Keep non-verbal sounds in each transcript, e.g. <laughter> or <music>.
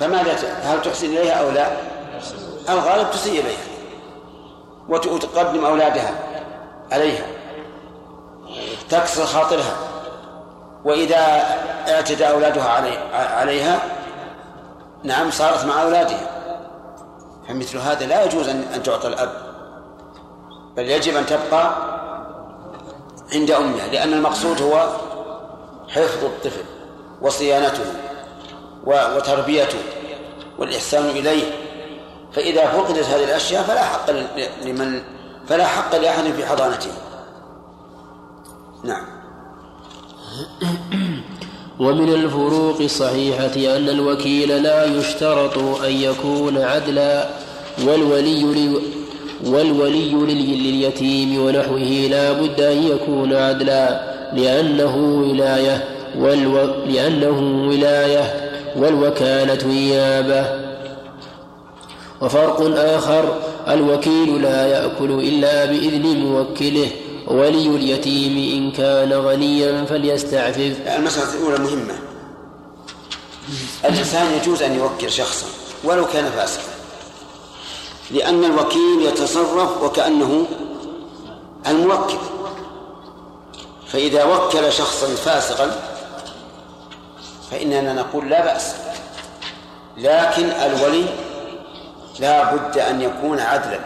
فماذا هل تحسن إليها أو لا؟ الغالب تسيء إليها وتقدم أولادها عليها تكسر خاطرها وإذا اعتدى أولادها علي عليها نعم صارت مع أولادها. فمثل هذا لا يجوز أن تعطى الأب بل يجب أن تبقى عند أمها لأن المقصود هو حفظ الطفل وصيانته. وتربيته والإحسان إليه. فإذا فقدت هذه الأشياء فلا حق لمن فلا حق لأحد في حضانته. نعم. <clears throat> ومن الفروق الصحيحة أن الوكيل لا يشترط أن يكون عدلا والولي لي والولي لليتيم ونحوه لا بد أن يكون عدلا لأنه ولاية والو... لأنه ولاية. والوكالة نيابة وفرق آخر الوكيل لا يأكل إلا بإذن موكله ولي اليتيم إن كان غنيا فليستعفف. المسألة الأولى مهمة. الإنسان يجوز أن يوكل شخصا ولو كان فاسقا لأن الوكيل يتصرف وكأنه الموكل. فإذا وكل شخصا فاسقا فإننا نقول لا بأس. لكن الولي لا بد أن يكون عدلا.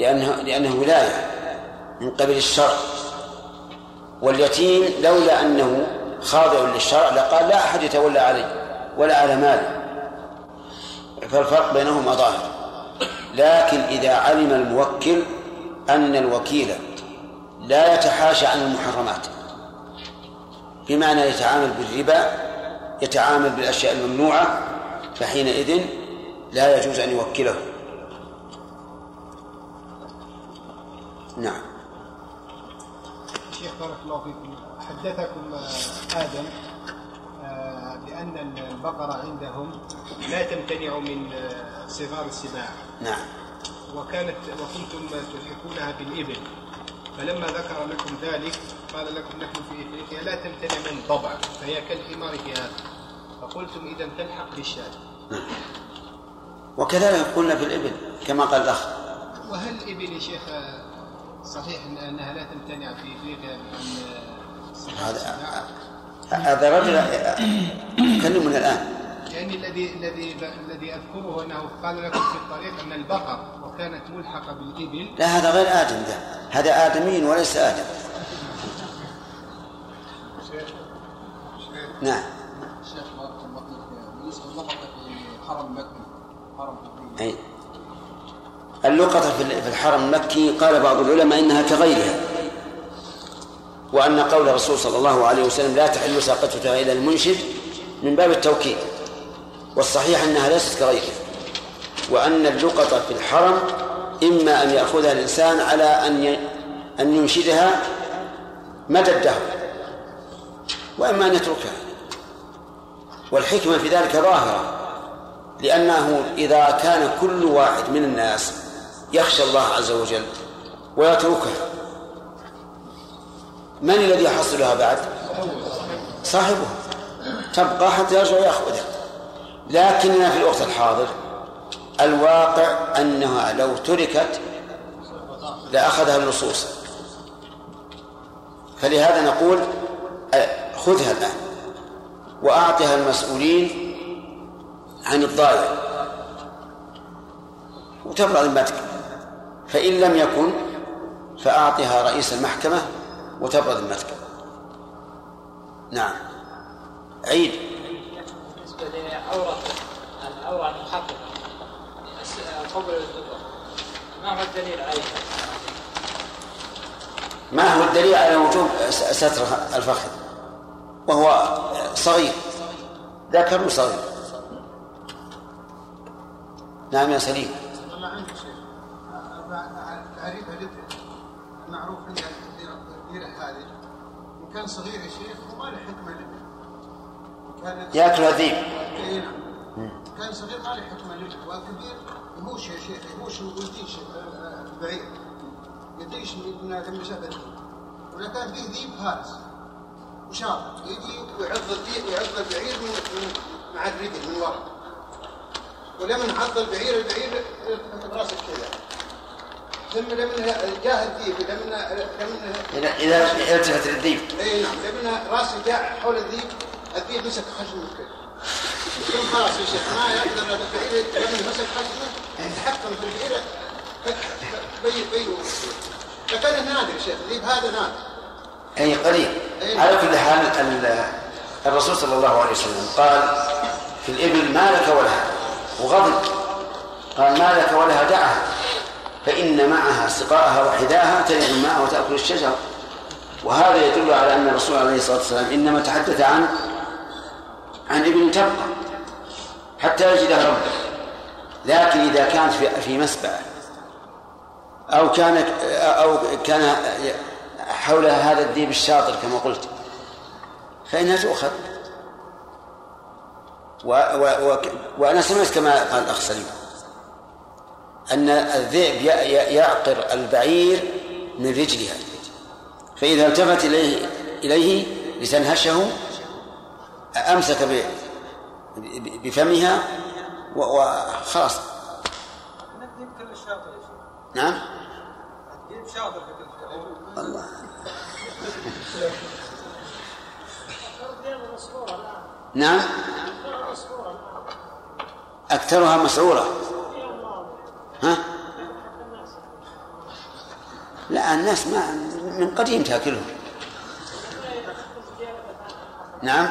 لأنه لأنه ولاية من قبل الشرع. واليتيم لولا أنه خاضع للشرع لقال لا أحد يتولى علي ولا على مالي فالفرق بينهما ظاهر لكن إذا علم الموكل أن الوكيل لا يتحاشى عن المحرمات. بمعنى يتعامل بالربا يتعامل بالأشياء الممنوعة فحينئذ لا يجوز أن يوكله. نعم. شيخ بارك الله فيكم حدثكم آدم آه، بأن البقرة عندهم لا تمتنع من آه، صغار السباع. نعم. وكانت وكنتم تلحقونها بالإبل. فلما ذكر لكم ذلك قال لكم نحن في إفريقيا لا تمتنع من ضبع فهي كالحمار في هذا. فقلتم إذا تلحق بالشاة. وكذلك قلنا في الإبل كما قال الأخ. وهل الإبل يا شيخ صحيح إنها لا تمتنع في إفريقيا من هذا هذا رجل يكلمنا الآن. يعني الذي الذي الذي أذكره أنه قال لكم في الطريق أن البقر وكانت ملحقة بالإبل. لا هذا غير آدم ده. هذا ادمين وليس آدم. نعم. شيخ بارك الله فيك. بالنسبة للقطه في حرم مكه حرم أي. اللقطة في الحرم المكي قال بعض العلماء إنها كغيرها وأن قول الرسول صلى الله عليه وسلم لا تحل ساقطتها إلى المنشد من باب التوكيد. والصحيح أنها ليست كغيرها وأن اللقطة في الحرم إما أن يأخذها الإنسان على أن أن ينشدها مدى الدهر وإما أن يتركها. والحكمة في ذلك ظاهرة لأنه إذا كان كل واحد من الناس يخشى الله عز وجل ويتركها من الذي يحصلها بعد؟ صاحبها. تبقى حتى يرجع يأخذها لكننا في الوقت الحاضر الواقع أنها لو تركت لأخذها اللصوص. فلهذا نقول خذها الآن وأعطها المسؤولين عن الضائع. وتبرأ ذمتك فإن لم يكن فأعطها رئيس المحكمة وتبرأ ذمتك نعم. عيد. بالنسبة لعورة العورة المحققة. قبل الدبر ما هو الدليل عليها؟ ما هو الدليل على وجوب ستر الفخذ؟ وهو صغير. ذكر صغير. نعم يا سليم. ما عندي شيء. تعريفها معروف عندها الكبيرة هذه. إن كان صغير يا شيخ وما له حكمة ياكل الذيب اي نعم. كان صغير ما له حكمة لبن والكبير يهوش يا شيخ يهوش ويديش البعير يديش من لما شاف ولا كان فيه ذيب هارس. وشاط يجي ويعض الديك ويعض البعير من مع الرجل من ورا. ولما عض البعير البعير راسه كذا. ثم لما جاه الديك لما لما إذا إذا التفت للذيب. اي نعم. لما راسه جاء حول الذيب الذيب مسك خشمه ثم خلاص يا شيخ ما يقدر البعير لما مسك خشمه تحكم في البعير بي بي فكان نادر شيخ الذيب هذا نادر. أي قليل. على كل حال ال- الرسول صلى الله عليه وسلم قال في الإبل ما لك ولها وغضب. قال ما لك ولها دعها. فإن معها سقاءها وحداها تلد الماء وتأكل الشجر. وهذا يدل على أن الرسول عليه الصلاة والسلام إنما تحدث عن عن ابن تبقى حتى يجدها ربه لكن إذا كانت في في مسبعة أو كان أو كان حولها هذا الديب الشاطر كما قلت فإنها تؤخذ. و و و وأنا سمعت كما قال الأخ سليم أن الذئب يعقر البعير من رجلها فإذا التفت إليه إليه لتنهشه أمسك بفمها وخلاص نعم الله نعم؟ أكثرها مسعورة ها؟ لا الناس ما من قديم تاكلهم نعم؟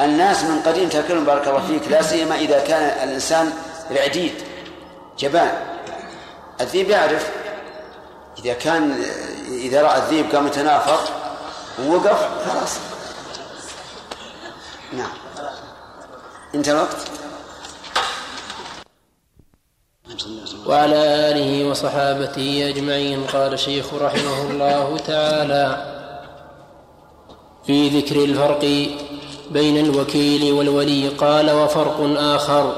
الناس من قديم تاكلهم بارك الله فيك لا سيما إذا كان الإنسان رعديد جبان. الذيب يعرف إذا كان إذا رأى الذيب قام يتنافر ووقف خلاص. نعم. انتهى الوقت وعلى آله وصحابته أجمعين قال الشيخ رحمه الله تعالى في ذكر الفرق بين الوكيل والولي قال وفرق آخر.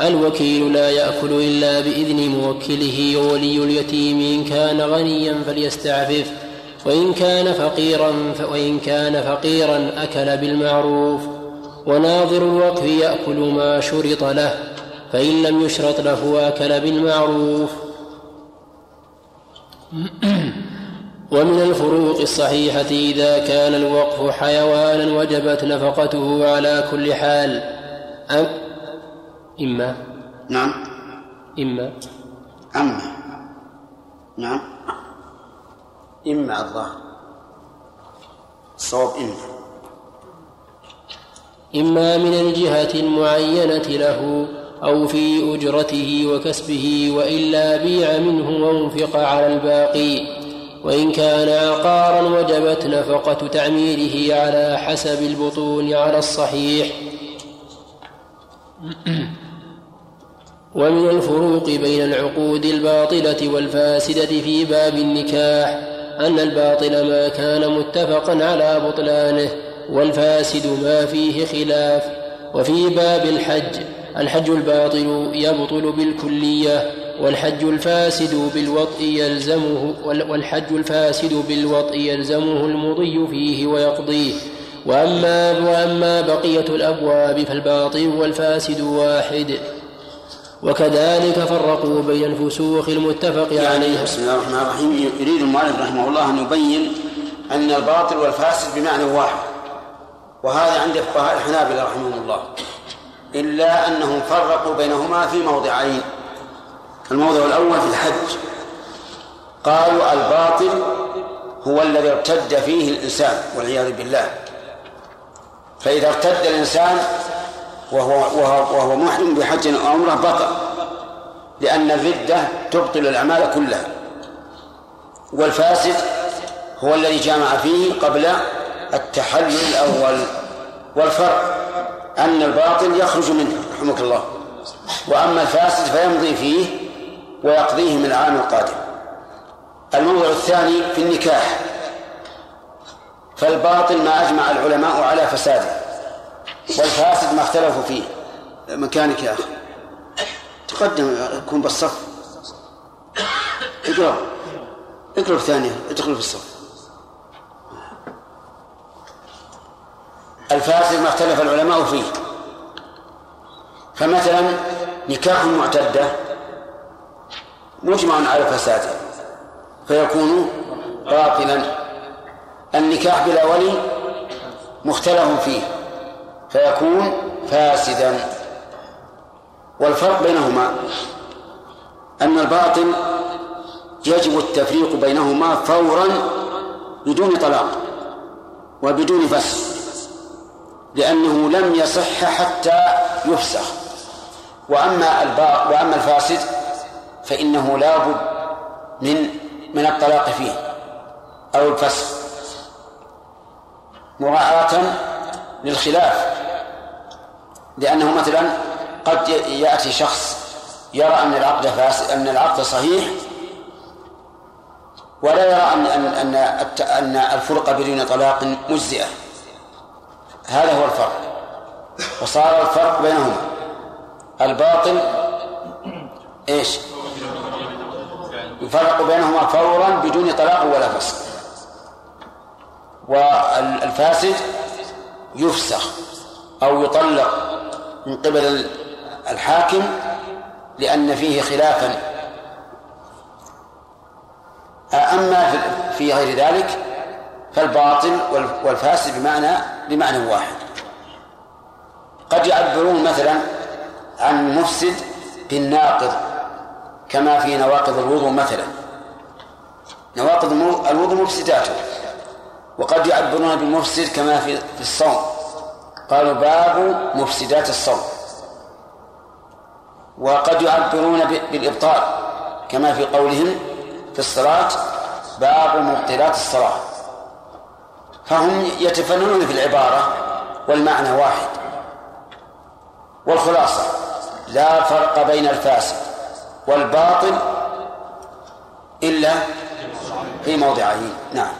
الوكيل لا يأكل إلا بإذن موكله وولي اليتيم إن كان غنيا فليستعفف وإن كان فقيرا وإن كان فقيرا أكل بالمعروف. وناظر الوقف يأكل ما شرط له فإن لم يشرط له أكل بالمعروف. <clears throat> ومن الفروق الصحيحة إذا كان الوقف حيوانا وجبت نفقته على كل حال. أم؟ إما. نعم. إما. أما. نعم. إما الظاهر الصواب إما. إما من الجهة المعينة له أو في أجرته وكسبه وإلا بيع منه وأنفق على الباقي. وإن كان عقارا وجبت نفقة تعميره على حسب البطون على الصحيح. ومن الفروق بين العقود الباطلة والفاسدة في باب النكاح أن الباطل ما كان متفقا على بطلانه والفاسد ما فيه خلاف. وفي باب الحج الحج الباطل يبطل بالكلية والحج الفاسد بالوطء يلزمه والحج الفاسد بالوطء يلزمه المضي فيه ويقضيه. وأما وأما بقية الأبواب فالباطل والفاسد واحد. وكذلك فرقوا بين الفسوق المتفق يعني عليها. بسم الله الرحمن الرحيم. يريد المؤلف رحمه الله أن يبين أن الباطل والفاسد بمعنى واحد. وهذا عند فقهاء الحنابلة رحمهم الله. إلا أنهم فرقوا بينهما في موضعين. الموضع الأول في الحج. قالوا الباطل هو الذي ارتد فيه الإنسان والعياذ بالله. فإذا ارتد الإنسان وهو وهو, وهو محرم بحج أو عمرة بطل لأن الردة تبطل الأعمال كلها. والفاسد هو الذي جامع فيه قبل التحلل الأول. والفرق أن الباطل يخرج منه رحمك الله. وأما الفاسد فيمضي فيه ويقضيه من العام القادم. الموضع الثاني في النكاح. فالباطل ما أجمع العلماء على فساده والفاسد ما اختلفوا فيه. مكانك يا أخي. تقدم كن بالصف. اقرأ. اقرأ الثانية ادخل في الصف. الفاسد ما اختلف العلماء فيه. فمثلا نكاح معتدة مجمع على فساده فيكون باطلا. النكاح بلا ولي مختلف فيه فيكون فاسدا. والفرق بينهما أن الباطل يجب التفريق بينهما فورا بدون طلاق وبدون فسخ لأنه لم يصح حتى يفسخ. وأما وأما الفاسد فإنه لا بد من من الطلاق فيه أو الفسخ. مراعاة للخلاف لأنه مثلا قد يأتي شخص يرى أن العقد أن العقد صحيح ولا يرى أن أن أن أن الفرقة بدون طلاق مجزئة. هذا هو الفرق. وصار الفرق بينهما. الباطل إيش؟ يفرق بينهما فورا بدون طلاق ولا فسخ. والفاسد يفسخ أو يطلق من قبل الحاكم لأن فيه خلافا. أما في غير ذلك فالباطل والفاسد بمعنى بمعنى واحد. قد يعبرون مثلا عن مفسد بالناقض. كما في نواقض الوضوء مثلا. نواقض الوضوء مفسداته وقد يعبرون بالمفسد كما في الصوم. قالوا باب مفسدات الصوم. وقد يعبرون بالإبطال. كما في قولهم في الصلاة باب مبطلات الصلاة. فهم يتفننون في العبارة والمعنى واحد. والخلاصة لا فرق بين الفاسد. والباطل إلا في موضعين. نعم.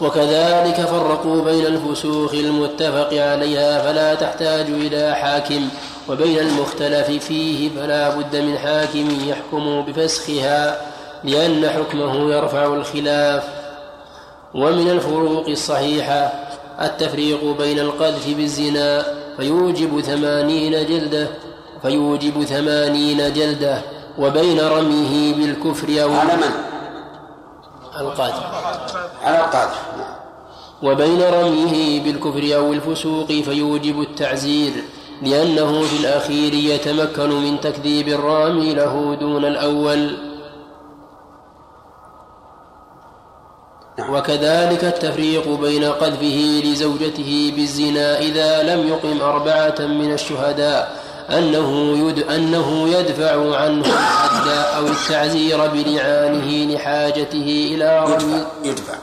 وكذلك فرقوا بين الفسوخ المتفق عليها فلا تحتاج إلى حاكم وبين المختلف فيه فلا بد من حاكم يحكم بفسخها لأن حكمه يرفع الخلاف. ومن الفروق الصحيحة التفريق بين القذف بالزنا فيوجب ثمانين جلدة فيوجب ثمانين جلدة وبين رميه بالكفر أو على من؟ القاذف على القاذف وبين رميه بالكفر أو الفسوق فيوجب التعزير لأنه في الأخير يتمكن من تكذيب الرامي له دون الأول. وكذلك التفريق بين قذفه لزوجته بالزنا إذا لم يقم أربعة من الشهداء أنه يد أنه يدفع عنه الحد أو التعزير بلعانه لحاجته إلى رمي يدفع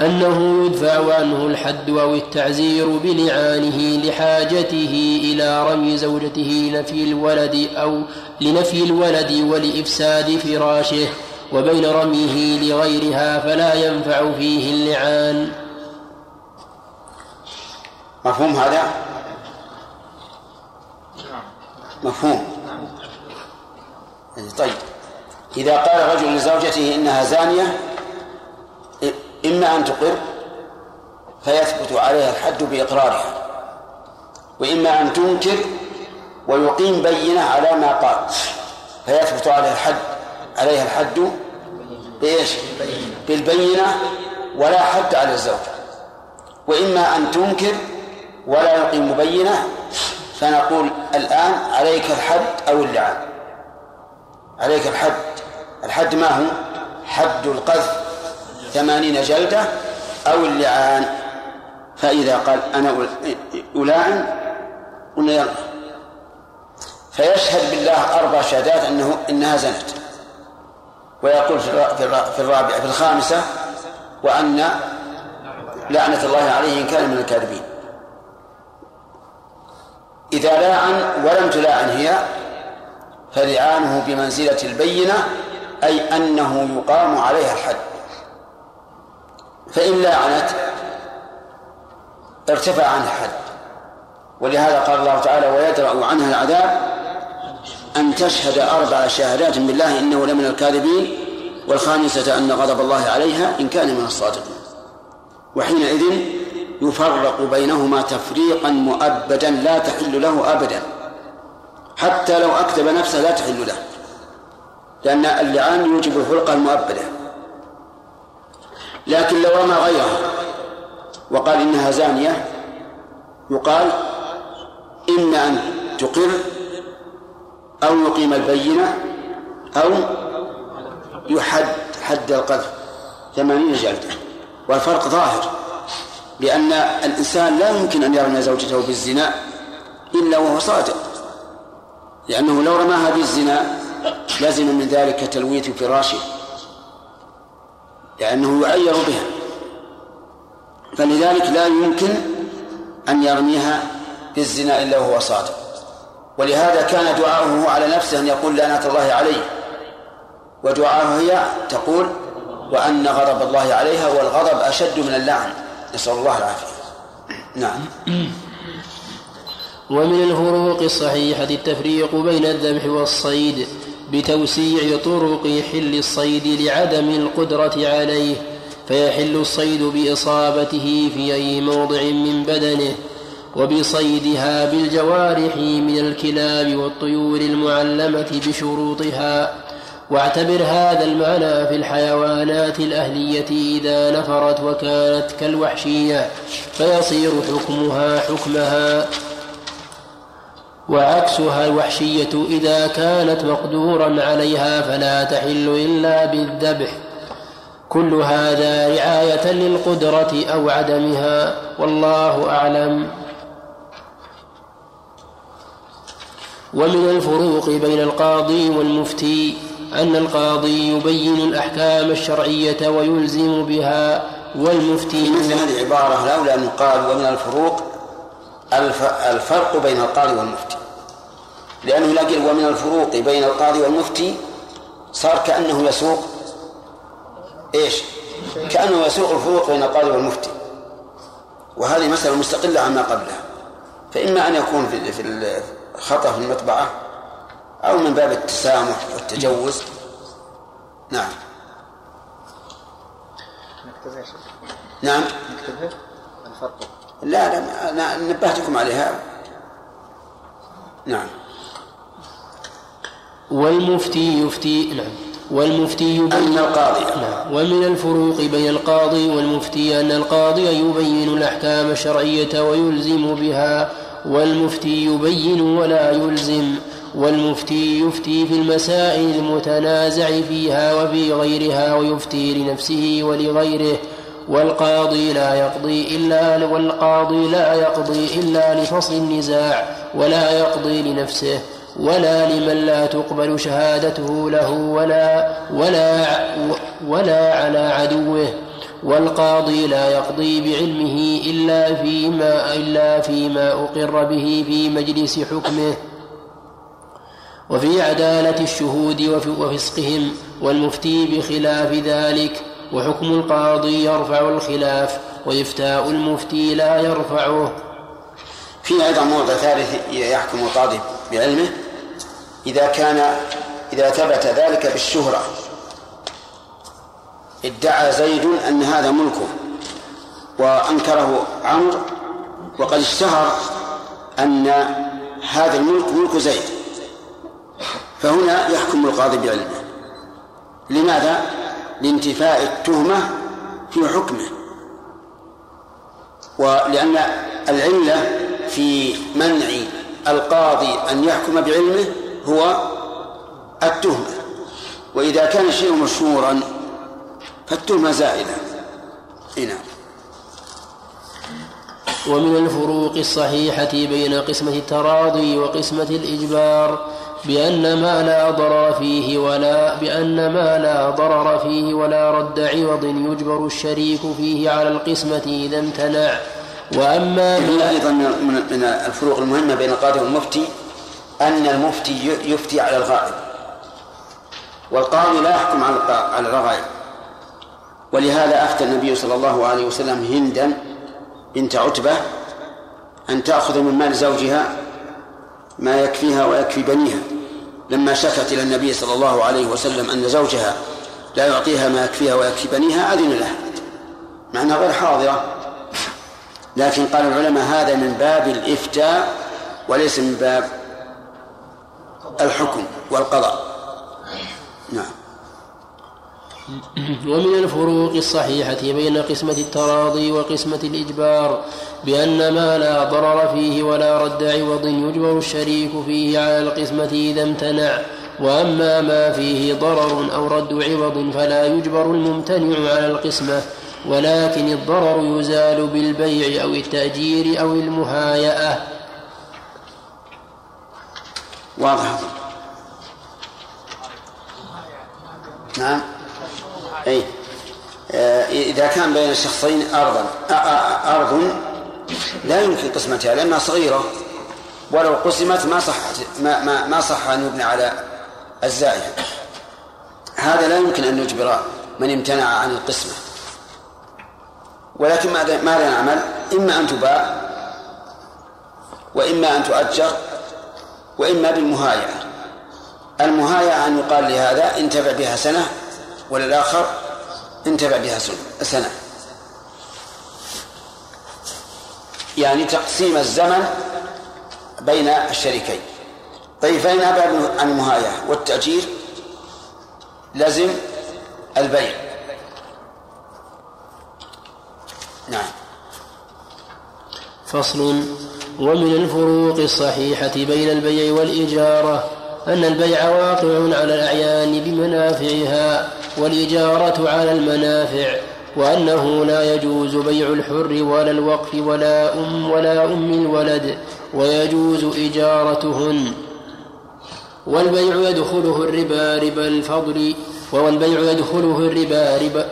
أنه يدفع عنه الحد أو التعزير بلعانه لحاجته إلى رمي زوجته لنفي الولد أو لنفي الولد ولإفساد فراشه وبين رميه لغيرها فلا ينفع فيه اللعان مفهوم هذا؟ مفهوم. طيب. إذا قال رجل لزوجته إنها زانية إما أن تقر فيثبت عليها الحد بإقرارها. وإما أن تنكر ويقيم بينة على ما قال فيثبت عليها الحد عليها الحد بإيش؟ بالبينة ولا حد على الزوج. وإما أن تنكر ولا يقيم بينة فنقول الآن عليك الحد أو اللعان عليك الحد. الحد ما هو؟ حد القذف ثمانين جلدة أو اللعان. فإذا قال أنا ألاعن قلنا يلا. فيشهد بالله أربع شهادات أنه إنها زنت. ويقول في الرابعة في الخامسة وأن لعنة الله عليه إن كان من الكاذبين. إذا لاعن ولم تلاعن هي فلعانه بمنزلة البينة أي أنه يقام عليها الحد. فإن لاعنت ارتفع عنها الحد. ولهذا قال الله تعالى ويدرأ عنها العذاب أن تشهد أربع شهادات بالله إنه لمن الكاذبين والخامسة أن غضب الله عليها إن كان من الصادقين. وحينئذ يفرق بينهما تفريقا مؤبدا لا تحل له أبدا. حتى لو أكذب نفسه لا تحل له. لأن اللعان يوجب الفرقة المؤبدة. لكن لو رمى غيره وقال إنها زانية يقال إما أن تقر أو يقيم البينة أو يحد حد القذف. ثمانين جلدة. والفرق ظاهر. لأن الإنسان لا يمكن أن يرمي زوجته بالزنا إلا وهو صادق. لأنه لو رماها بالزنا لزم من ذلك تلويث فراشه لأنه يعير بها. فلذلك لا يمكن أن يرميها بالزنا إلا وهو صادق. ولهذا كان دعاؤه على نفسه أن يقول لعنة الله عليه. ودعاؤه هي تقول وأن غضب الله عليها والغضب أشد من اللعن. نسأل الله العافية. نعم. <clears throat> ومن الفروق الصحيحة التفريق بين الذبح والصيد بتوسيع طرق حل الصيد لعدم القدرة عليه فيحل الصيد بإصابته في أي موضع من بدنه وبصيدها بالجوارح من الكلاب والطيور المعلمة بشروطها. واعتبر هذا المعنى في الحيوانات الأهلية إذا نفرت وكانت كالوحشية فيصير حكمها حكمها. وعكسها الوحشية إذا كانت مقدورا عليها فلا تحل إلا بالذبح. كل هذا رعاية للقدرة أو عدمها والله أعلم. ومن الفروق بين القاضي والمفتي أن القاضي يبين الأحكام الشرعية ويلزم بها والمفتي مثل هذه العبارة لولا أن يقال ومن الفروق الفرق بين القاضي والمفتي. لأنه لا ومن الفروق بين القاضي والمفتي صار كأنه يسوق إيش؟ كأنه يسوق الفروق بين القاضي والمفتي. وهذه مسألة مستقلة عما قبلها. فإما أن يكون في في الخطأ في المطبعة أو من باب التسامح والتجوز. نعم. نعم. نكتبها الفرق. لا لا أنا نبهتكم عليها. نعم. والمفتي يفتي نعم. والمفتي يبين أن القاضي. نعم. ومن الفروق بين القاضي والمفتي أن القاضي يبين الأحكام الشرعية ويلزم بها والمفتي يبين ولا يلزم. والمفتي يفتي في المسائل المتنازع فيها وفي غيرها ويفتي لنفسه ولغيره والقاضي لا يقضي إلا والقاضي لا يقضي إلا لفصل النزاع ولا يقضي لنفسه ولا لمن لا تقبل شهادته له ولا ولا ولا على عدوه والقاضي لا يقضي بعلمه إلا فيما إلا فيما أقر به في مجلس حكمه. وفي عدالة الشهود وفسقهم والمفتي بخلاف ذلك وحكم القاضي يرفع الخلاف وإفتاء المفتي لا يرفعه. في أيضا موضع ثالث يحكم القاضي بعلمه إذا كان إذا ثبت ذلك بالشهرة ادعى زيد أن هذا ملكه وأنكره عمرو وقد اشتهر أن هذا الملك ملك زيد. فهنا يحكم القاضي بعلمه. لماذا؟ لانتفاء التهمة في حكمه. ولأن العلة في منع القاضي أن يحكم بعلمه هو التهمة. وإذا كان الشيء مشهورا فالتهمة زائلة. نعم. ومن الفروق الصحيحة بين قسمة التراضي وقسمة الإجبار بأن ما لا ضرر فيه ولا بأن ما لا ضرر فيه ولا رد عوض يجبر الشريك فيه على القسمة إذا امتنع. وأما ما أيضا من الفروق المهمة بين القاضي والمفتي أن المفتي يفتي على الغائب. والقاضي لا يحكم على الرغائب ولهذا أفتى النبي صلى الله عليه وسلم هندا بنت عتبة أن تأخذ من مال زوجها ما يكفيها ويكفي بنيها. لما شكت إلى النبي صلى الله عليه وسلم أن زوجها لا يعطيها ما يكفيها ويكفي بنيها أذن لها مع أنها غير حاضرة. لكن قال العلماء هذا من باب الإفتاء وليس من باب الحكم والقضاء. نعم. ومن الفروق الصحيحة بين قسمة التراضي وقسمة الإجبار بأن ما لا ضرر فيه ولا رد عوض يجبر الشريك فيه على القسمة إذا امتنع وأما ما فيه ضرر أو رد عوض فلا يجبر الممتنع على القسمة ولكن الضرر يزال بالبيع أو التأجير أو المهايأة. واضح. نعم. أي آه، إذا كان بين الشخصين أرضا أرض لا يمكن قسمتها لأنها صغيرة. ولو قسمت ما صح ما ما, ما صح أن يبنى على الزائد هذا لا يمكن أن يجبر من امتنع عن القسمة. ولكن ماذا ماذا نعمل؟ إما أن تباع وإما أن تؤجر وإما بالمهايعة المهايعة أن يقال لهذا انتفع بها سنة وللآخر انتفع بها سنة يعني تقسيم الزمن بين الشريكين. طيب فإن أبى عن المهايعة والتأجير لازم البيع. نعم. فصل ومن الفروق الصحيحة بين البيع والإجارة أن البيع واقع على الأعيان بمنافعها. والإجارة على المنافع وأنه لا يجوز بيع الحر ولا الوقف ولا أم ولا أم الولد ويجوز إجارتهن. والبيع يدخله الربا ربا الفضل والبيع يدخله الربا ربا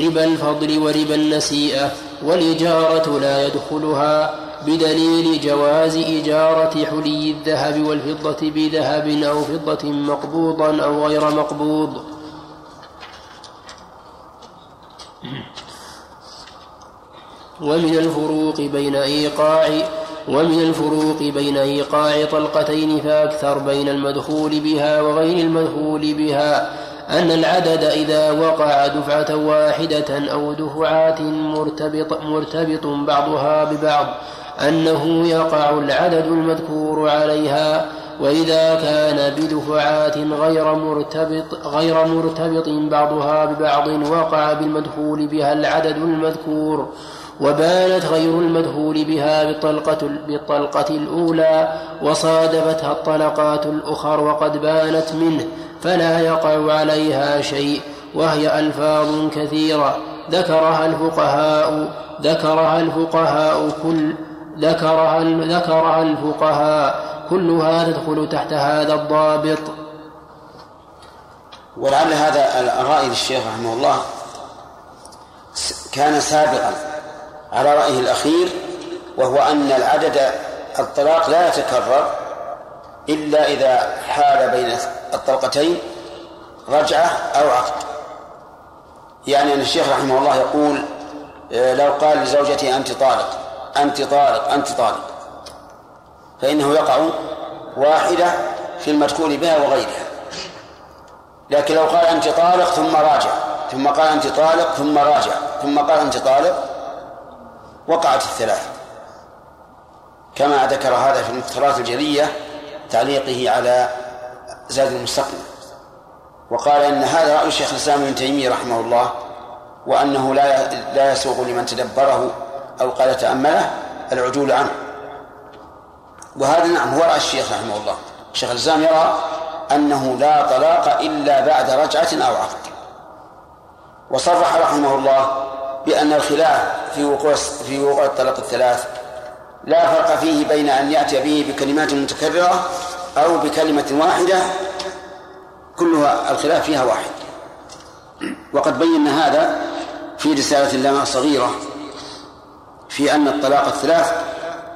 ربا الفضل وربا النسيئة. والإجارة لا يدخلها بدليل جواز إجارة حلي الذهب والفضة بذهب أو فضة مقبوضا أو غير مقبوض. ومن الفروق بين إيقاع ومن الفروق بين إيقاع طلقتين فأكثر بين المدخول بها وغير المدخول بها أن العدد إذا وقع دفعة واحدة أو دفعات مرتبط, مرتبط بعضها ببعض أنه يقع العدد المذكور عليها وإذا كان بدفعات غير مرتبط غير مرتبط بعضها ببعض وقع بالمدخول بها العدد المذكور وبانت غير المدخول بها بالطلقة, بالطلقة الأولى وصادفتها الطلقات الأخر وقد بانت منه فلا يقع عليها شيء وهي ألفاظ كثيرة. ذكرها الفقهاء ذكرها الفقهاء كل ذكرها ذكرها الفقهاء كلها تدخل تحت هذا الضابط. ولعل هذا الرأي للشيخ رحمه الله كان سابقا على رأيه الأخير وهو أن العدد الطلاق لا يتكرر إلا إذا حال بين الطلقتين رجعة أو عقد. يعني أن الشيخ رحمه الله يقول آه، لو قال لزوجته أنت طالق أنت طالق أنت طالق. فإنه يقع واحدة في المدخول بها وغيرها. لكن لو قال أنت طالق ثم راجع ثم قال أنت طالق ثم راجع ثم قال أنت طالق وقعت الثلاث. كما ذكر هذا في المختارات الجلية تعليقه على زاد المستقنع وقال إن هذا رأي شيخ الإسلام ابن تيمية رحمه الله وأنه لا لا يسوغ لمن تدبره أو قال تأمله العجول عنه. وهذا نعم هو راي الشيخ رحمه الله. شيخ الإسلام يرى أنه لا طلاق إلا بعد رجعة أو عقد. وصرح رحمه الله بأن الخلاف في وقوع في وقوع الطلاق الثلاث لا فرق فيه بين أن يأتي به بكلمات متكررة أو بكلمة واحدة كلها الخلاف فيها واحد. وقد بينا هذا في رسالة لنا صغيرة في أن الطلاق الثلاث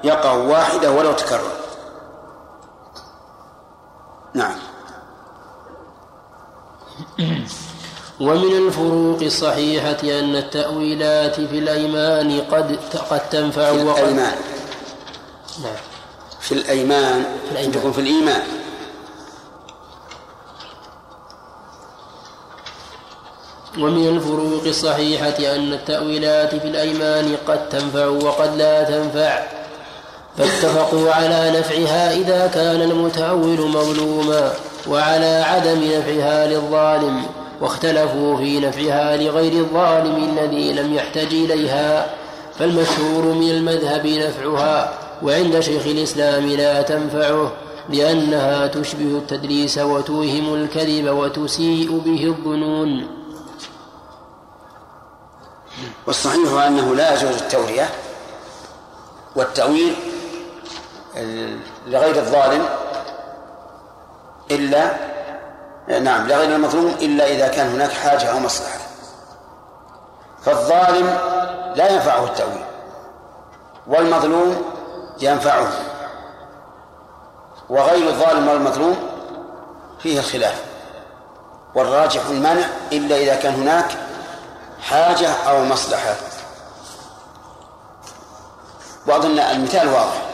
يقع واحدة ولو تكرر. نعم. ومن الفروق الصحيحة أن التأويلات في الأيمان قد قد تنفع في وقد الأيمان. نعم. في الأيمان في الأيمان. تكون في الإيمان. ومن الفروق الصحيحة أن التأويلات في الأيمان قد تنفع وقد لا تنفع. فاتفقوا على نفعها إذا كان المتأول مظلوما وعلى عدم نفعها للظالم واختلفوا في نفعها لغير الظالم الذي لم يحتج إليها فالمشهور من المذهب نفعها وعند شيخ الإسلام لا تنفعه لأنها تشبه التدليس وتوهم الكذب وتسيء به الظنون. والصحيح أنه لا يجوز التورية والتأويل لغير الظالم إلا نعم لغير المظلوم إلا إذا كان هناك حاجة أو مصلحة. فالظالم لا ينفعه التأويل والمظلوم ينفعه. وغير الظالم والمظلوم فيه الخلاف والراجح المنع إلا إذا كان هناك حاجة أو مصلحة. وأظن المثال واضح.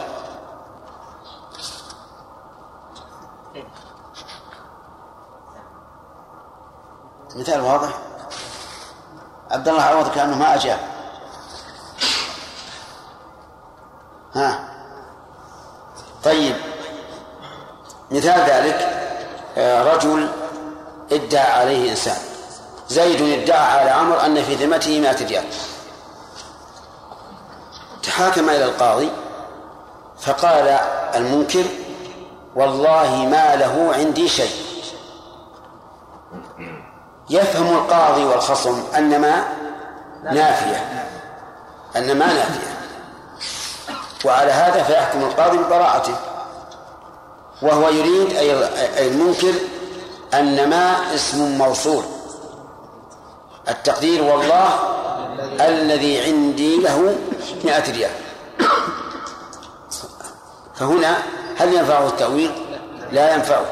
مثال واضح. عبد الله عوض كأنه ما أجاب. ها. طيب. مثال ذلك آه، رجل ادعى عليه إنسان. زيد ادعى على عمرو أن في ذمته مائة ريال. تحاكم إلى القاضي فقال المنكر والله ما له عندي شيء يفهم القاضي والخصم أن ما نافية. أن ما نافية. وعلى هذا فيحكم القاضي ببراءته. وهو يريد أي المنكر أن ما اسم موصول. التقدير والله الذي عندي له مئة ريال. فهنا هل ينفعه التأويل؟ لا ينفعه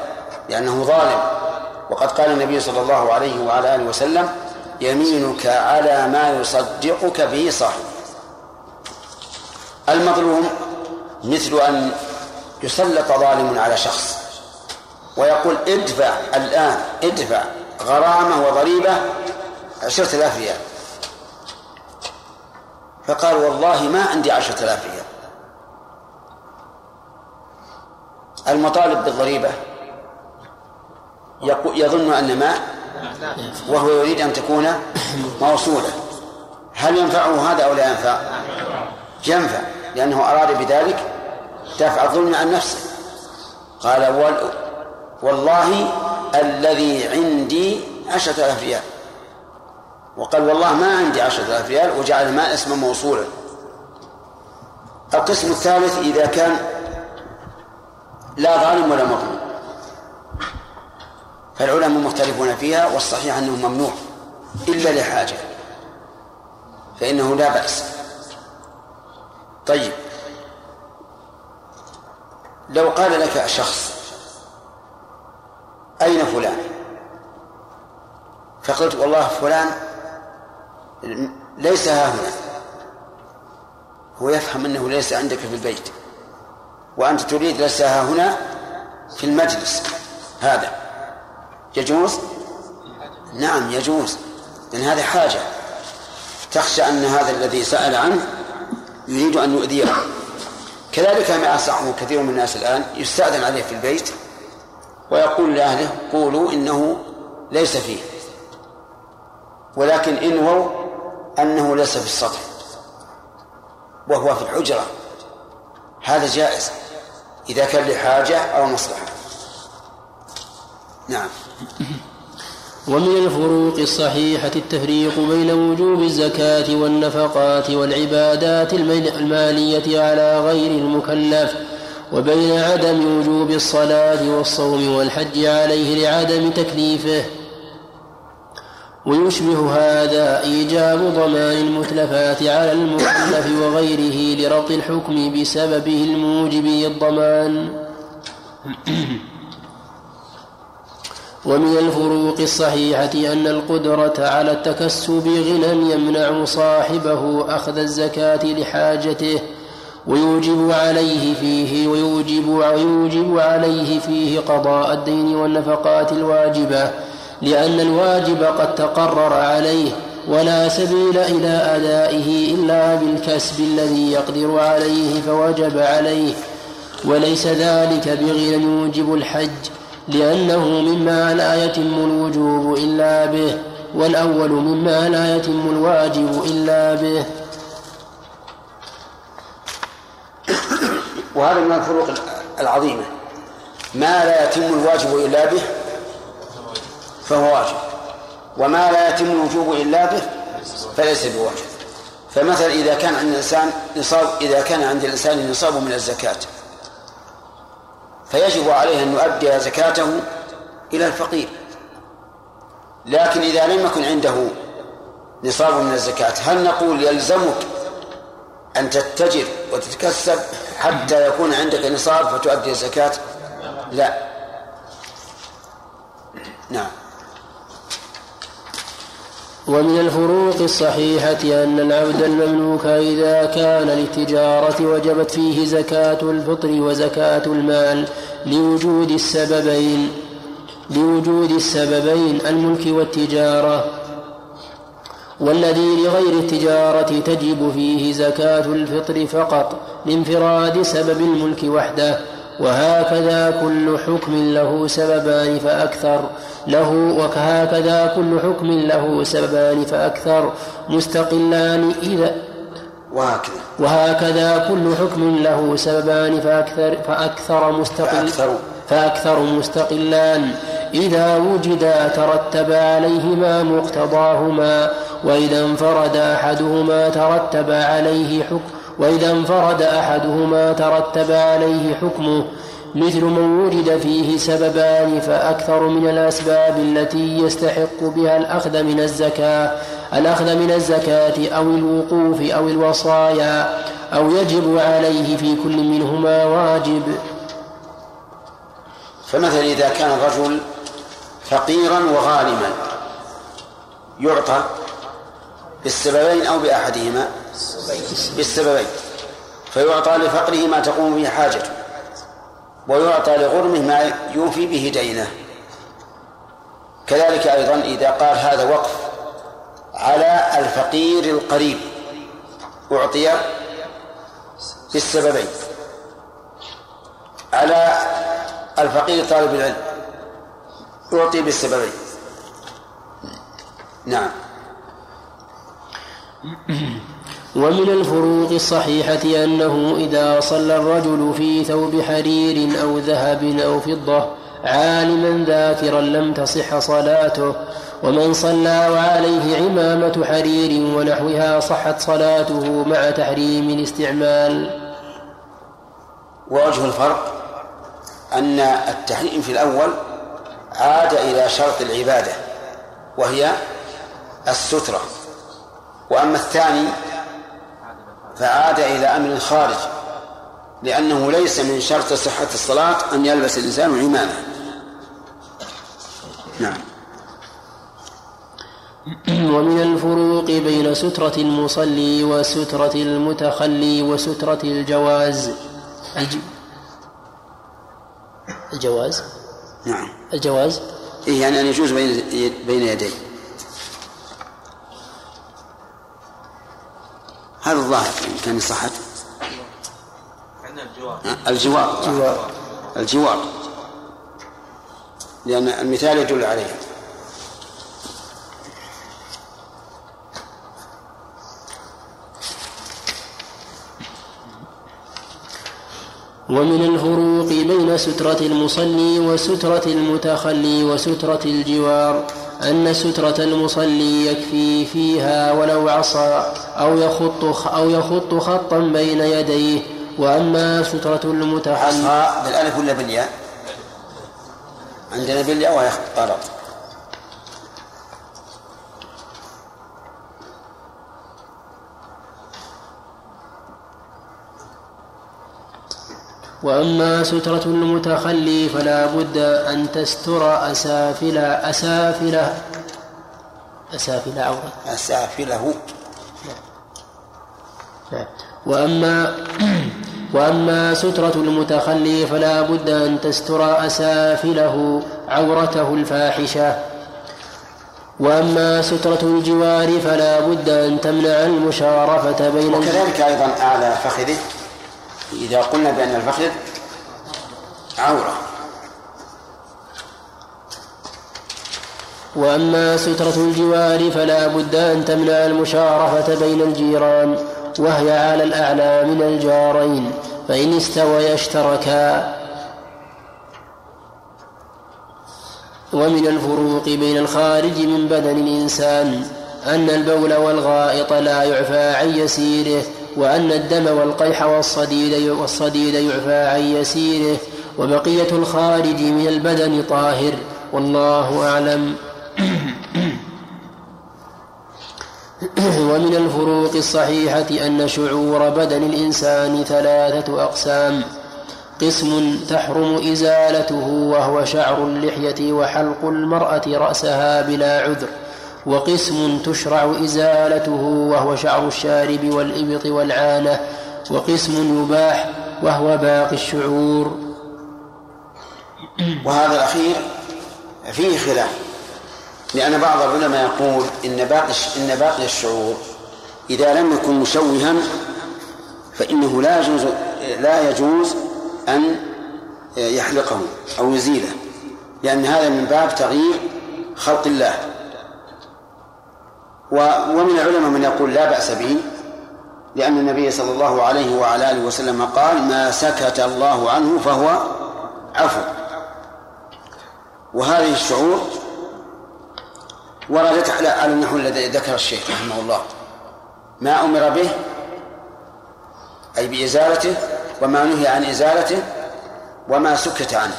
لأنه ظالم. وقد قال النبي صلى الله عليه وعلى آله وسلم يمينك على ما يصدقك به صاحب المظلوم مثل أن يسلط ظالم على شخص ويقول ادفع الآن ادفع غرامة وضريبة عشرة آلاف ريال. فقال والله ما عندي عشرة آلاف ريال. المطالب بالضريبة يظن أن ما وهو يريد أن تكون موصولة. هل ينفعه هذا أو لا ينفع؟ ينفع لأنه أراد بذلك دفع الظلم عن نفسه. قال والله الذي عندي عشرة آلاف ريال. وقال والله ما عندي عشرة آلاف ريال وجعل ما اسما موصولا. القسم الثالث إذا كان لا ظالم ولا مظلوم. فالعلماء مختلفون فيها والصحيح أنه ممنوع إلا لحاجة فإنه لا بأس. طيب. لو قال لك شخص أين فلان؟ فقلت والله فلان ليس ها هنا. هو يفهم أنه ليس عندك في البيت وأنت تريد ليس ها هنا في المجلس هذا. يجوز؟ نعم يجوز. لأن هذه حاجة. تخشى أن هذا الذي سأل عنه يريد أن يؤذيه. كذلك ما يصنعه كثير من الناس الآن يستأذن عليه في البيت ويقول لأهله قولوا إنه ليس فيه. ولكن انووا أنه ليس في السطح وهو في الحجرة. هذا جائز إذا كان لحاجة أو مصلحة. نعم. ومن الفروق الصحيحة التفريق بين وجوب الزكاة والنفقات والعبادات المالية على غير المكلف وبين عدم وجوب الصلاة والصوم والحج عليه لعدم تكليفه. ويشبه هذا إيجاب ضمان المتلفات على المكلف وغيره لربط الحكم بسببه الموجب للضمان. ومن الفروق الصحيحة أن القدرة على التكسب غنى يمنع صاحبه أخذ الزكاة لحاجته ويوجب عليه فيه ويوجب ويوجب عليه فيه قضاء الدين والنفقات الواجبة لأن الواجب قد تقرر عليه ولا سبيل إلى أدائه إلا بالكسب الذي يقدر عليه فوجب عليه وليس ذلك بغنى يوجب الحج. لأنه مما لا يتم الوجوب إلا به والأول مما لا يتم الواجب إلا به. وهذا من الفروق العظيمة. ما لا يتم الواجب إلا به فهو واجب وما لا يتم الوجوب إلا به فليس بواجب. فمثلا إذا كان عند الإنسان نصاب إذا كان عند الإنسان نصاب من الزكاة فيجب عليه أن يؤدي زكاته إلى الفقير. لكن إذا لم يكن عنده نصاب من الزكاة هل نقول يلزمك أن تتجر وتتكسب حتى يكون عندك نصاب فتؤدي الزكاة؟ لا. نعم. ومن الفروق الصحيحة أن العبد المملوك إذا كان للتجارة وجبت فيه زكاة الفطر وزكاة المال لوجود السببين لوجود السببين الملك والتجارة. والذي لغير التجارة تجب فيه زكاة الفطر فقط لانفراد سبب الملك وحده وهكذا كل حكم له سببان فأكثر. له وهكذا كل حكم له سببان فأكثر مستقلان إذا وهكذا. وهكذا كل حكم له سببان فأكثر فأكثر مستقل فأكثر. فأكثر مستقلان إذا وجدا ترتب عليهما مقتضاهما وإذا انفرد أحدهما ترتب عليه حكم وإذا انفرد أحدهما ترتب عليه حكمه مثل من وجد فيه سببان فأكثر من الأسباب التي يستحق بها الأخذ من الزكاة الأخذ من الزكاة أو الوقوف أو الوصايا أو يجب عليه في كل منهما واجب. فمثلا إذا كان الرجل فقيرا وغارما يعطى بالسببين أو بأحدهما بالسببين فيعطى لفقره ما تقوم به حاجته. ويعطى لغرمه ما يوفي به دينه. كذلك أيضا إذا قال هذا وقف على الفقير القريب أعطي بالسببين. على الفقير طالب العلم أعطي بالسببين. نعم. <clears throat> ومن الفروق الصحيحة أنه إذا صلى الرجل في ثوب حرير أو ذهب أو فضة عالما ذاكرا لم تصح صلاته ومن صلى وعليه عمامة حرير ونحوها صحت صلاته مع تحريم الاستعمال. ووجه الفرق أن التحريم في الأول عاد إلى شرط العبادة وهي السترة وأما الثاني فعاد إلى أمر خارج لأنه ليس من شرط صحة الصلاة أن يلبس الإنسان عمامة. نعم. <clears throat> ومن الفروق بين سترة المصلي وسترة المتخلي وسترة الجواز. الجواز؟ نعم. الجواز؟ إيه يعني أن يجوز بين بين يديه. هذا الظاهر إن كان صحت الجوار. الجوار. الجوار. لأن المثال يدل عليه. ومن الفروق بين سترة المصلي وسترة المتخلي وسترة الجوار. أن سترة المصلي يكفي فيها ولو عصا أو يخط أو يخط خطا بين يديه وأما سترة المتخلي عصا بالألف ولا بالياء؟ عندنا بالياء وهي غلط وأما سترة المتخلي فلا بد أن تستر أسافل أسافل أسافل عورة أسافله نعم. وأما وأما سترة المتخلي فلا بد أن تستر أسافله عورته الفاحشة وأما سترة الجوار فلا بد أن تمنع المشارفة بين وكذلك أيضا أعلى فخذه إذا قلنا بأن الفخذ عورة. وأما سترة الجوار فلا بد أن تمنع المشارفة بين الجيران وهي على الأعلى من الجارين فإن استويا اشتركا. ومن الفروق بين الخارج من بدن الإنسان أن البول والغائط لا يعفى عن يسيره وأن الدم والقيح والصديد والصديد يعفى عن يسيره وبقية الخارج من البدن طاهر. والله أعلم. <clears throat> ومن الفروق الصحيحة أن شعور بدن الإنسان ثلاثة أقسام. قسم تحرم إزالته وهو شعر اللحية وحلق المرأة رأسها بلا عذر. وقسم تشرع إزالته وهو شعر الشارب والإبط والعانة وقسم يباح وهو باقي الشعور. وهذا الأخير فيه خلاف لأن بعض العلماء يقول إن باقي إن باقي الشعور إذا لم يكن مشوها فإنه لا يجوز لا يجوز أن يحلقه أو يزيله لأن هذا من باب تغيير خلق الله. ومن العلماء من يقول لا بأس به لأن النبي صلى الله عليه وعلى آله وسلم قال ما سكت الله عنه فهو عفو. وهذه الشعور وردت على النحو الذي ذكر الشيخ رحمه الله. ما أمر به أي بإزالته وما نهي عن إزالته وما سكت عنه.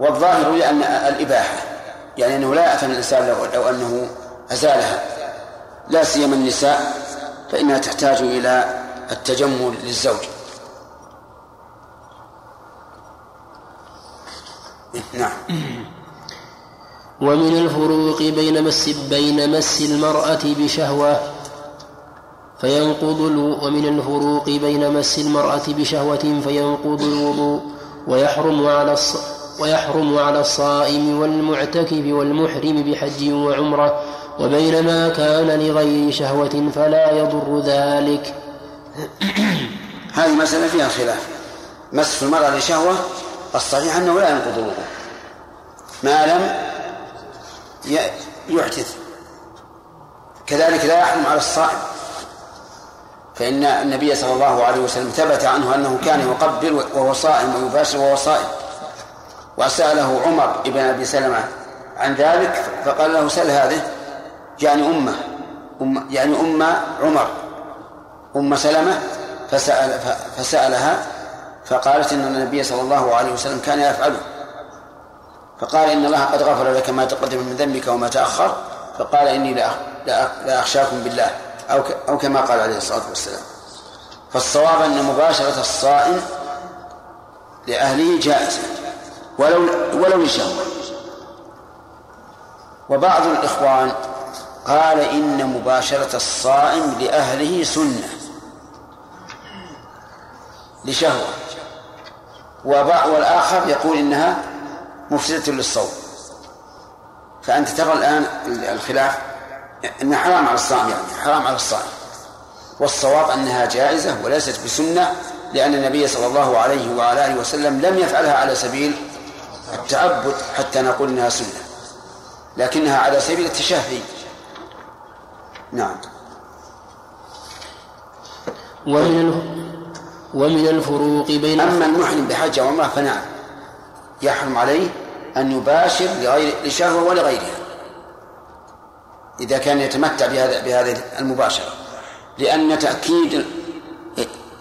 والظاهر لأن الإباحة يعني أنه لا يأثم الإنسان لو, لو أنه أزالها لا سيما النساء فإنها تحتاج إلى التجمل للزوج نعم ومن الفروق بين مس بين مس المرأة بشهوة فينقض ومن الفروق بين مس المرأة بشهوة فينقض الوضوء ويحرم على. ويحرم على الصائم والمعتكف والمحرم بحج وعمرة وبين ما كان لغير شهوة فلا يضر ذلك. <clears throat> هذه مسألة فيها خلاف. مس المرأة لشهوة الصحيح أنه لا ينقض الوضوء ما لم يحدث. كذلك لا يحرم على الصائم. فإن النبي صلى الله عليه وسلم ثبت عنه أنه كان يقبل وهو صائم ويباشر وهو صائم. وسأله عمر بن أبي سلمة عن ذلك فقال له سل هذه. يعني أمة أم يعني أم عمر. أم سلمة فسأل فسألها فقالت إن النبي صلى الله عليه وسلم كان يفعله. فقال إن الله قد غفر لك ما تقدم من ذنبك وما تأخر. فقال إني لا لا أخشاكم بالله أو أو كما قال عليه الصلاة والسلام. فالصواب أن مباشرة الصائم لأهله جائزة. ولو ولو لشهوة وبعض الإخوان قال إن مباشرة الصائم لأهله سنة لشهوة. والآخر يقول إنها مفسدة للصوم. فأنت ترى الآن الخلاف أنها حرام على الصائم يعني حرام على الصائم. والصواب أنها جائزة وليست بسنة لأن النبي صلى الله عليه وعلى آله وسلم لم يفعلها على سبيل التعبد حتى نقول إنها سنة لكنها على سبيل التشهي. نعم. ومن ومن الفروق بين أما المحرم بحج وعمرة فنعم. يحرم عليه أن يباشر لغير لشهوة ولغيرها. إذا كان يتمتع بهذا بهذه المباشرة. لأن تأكيد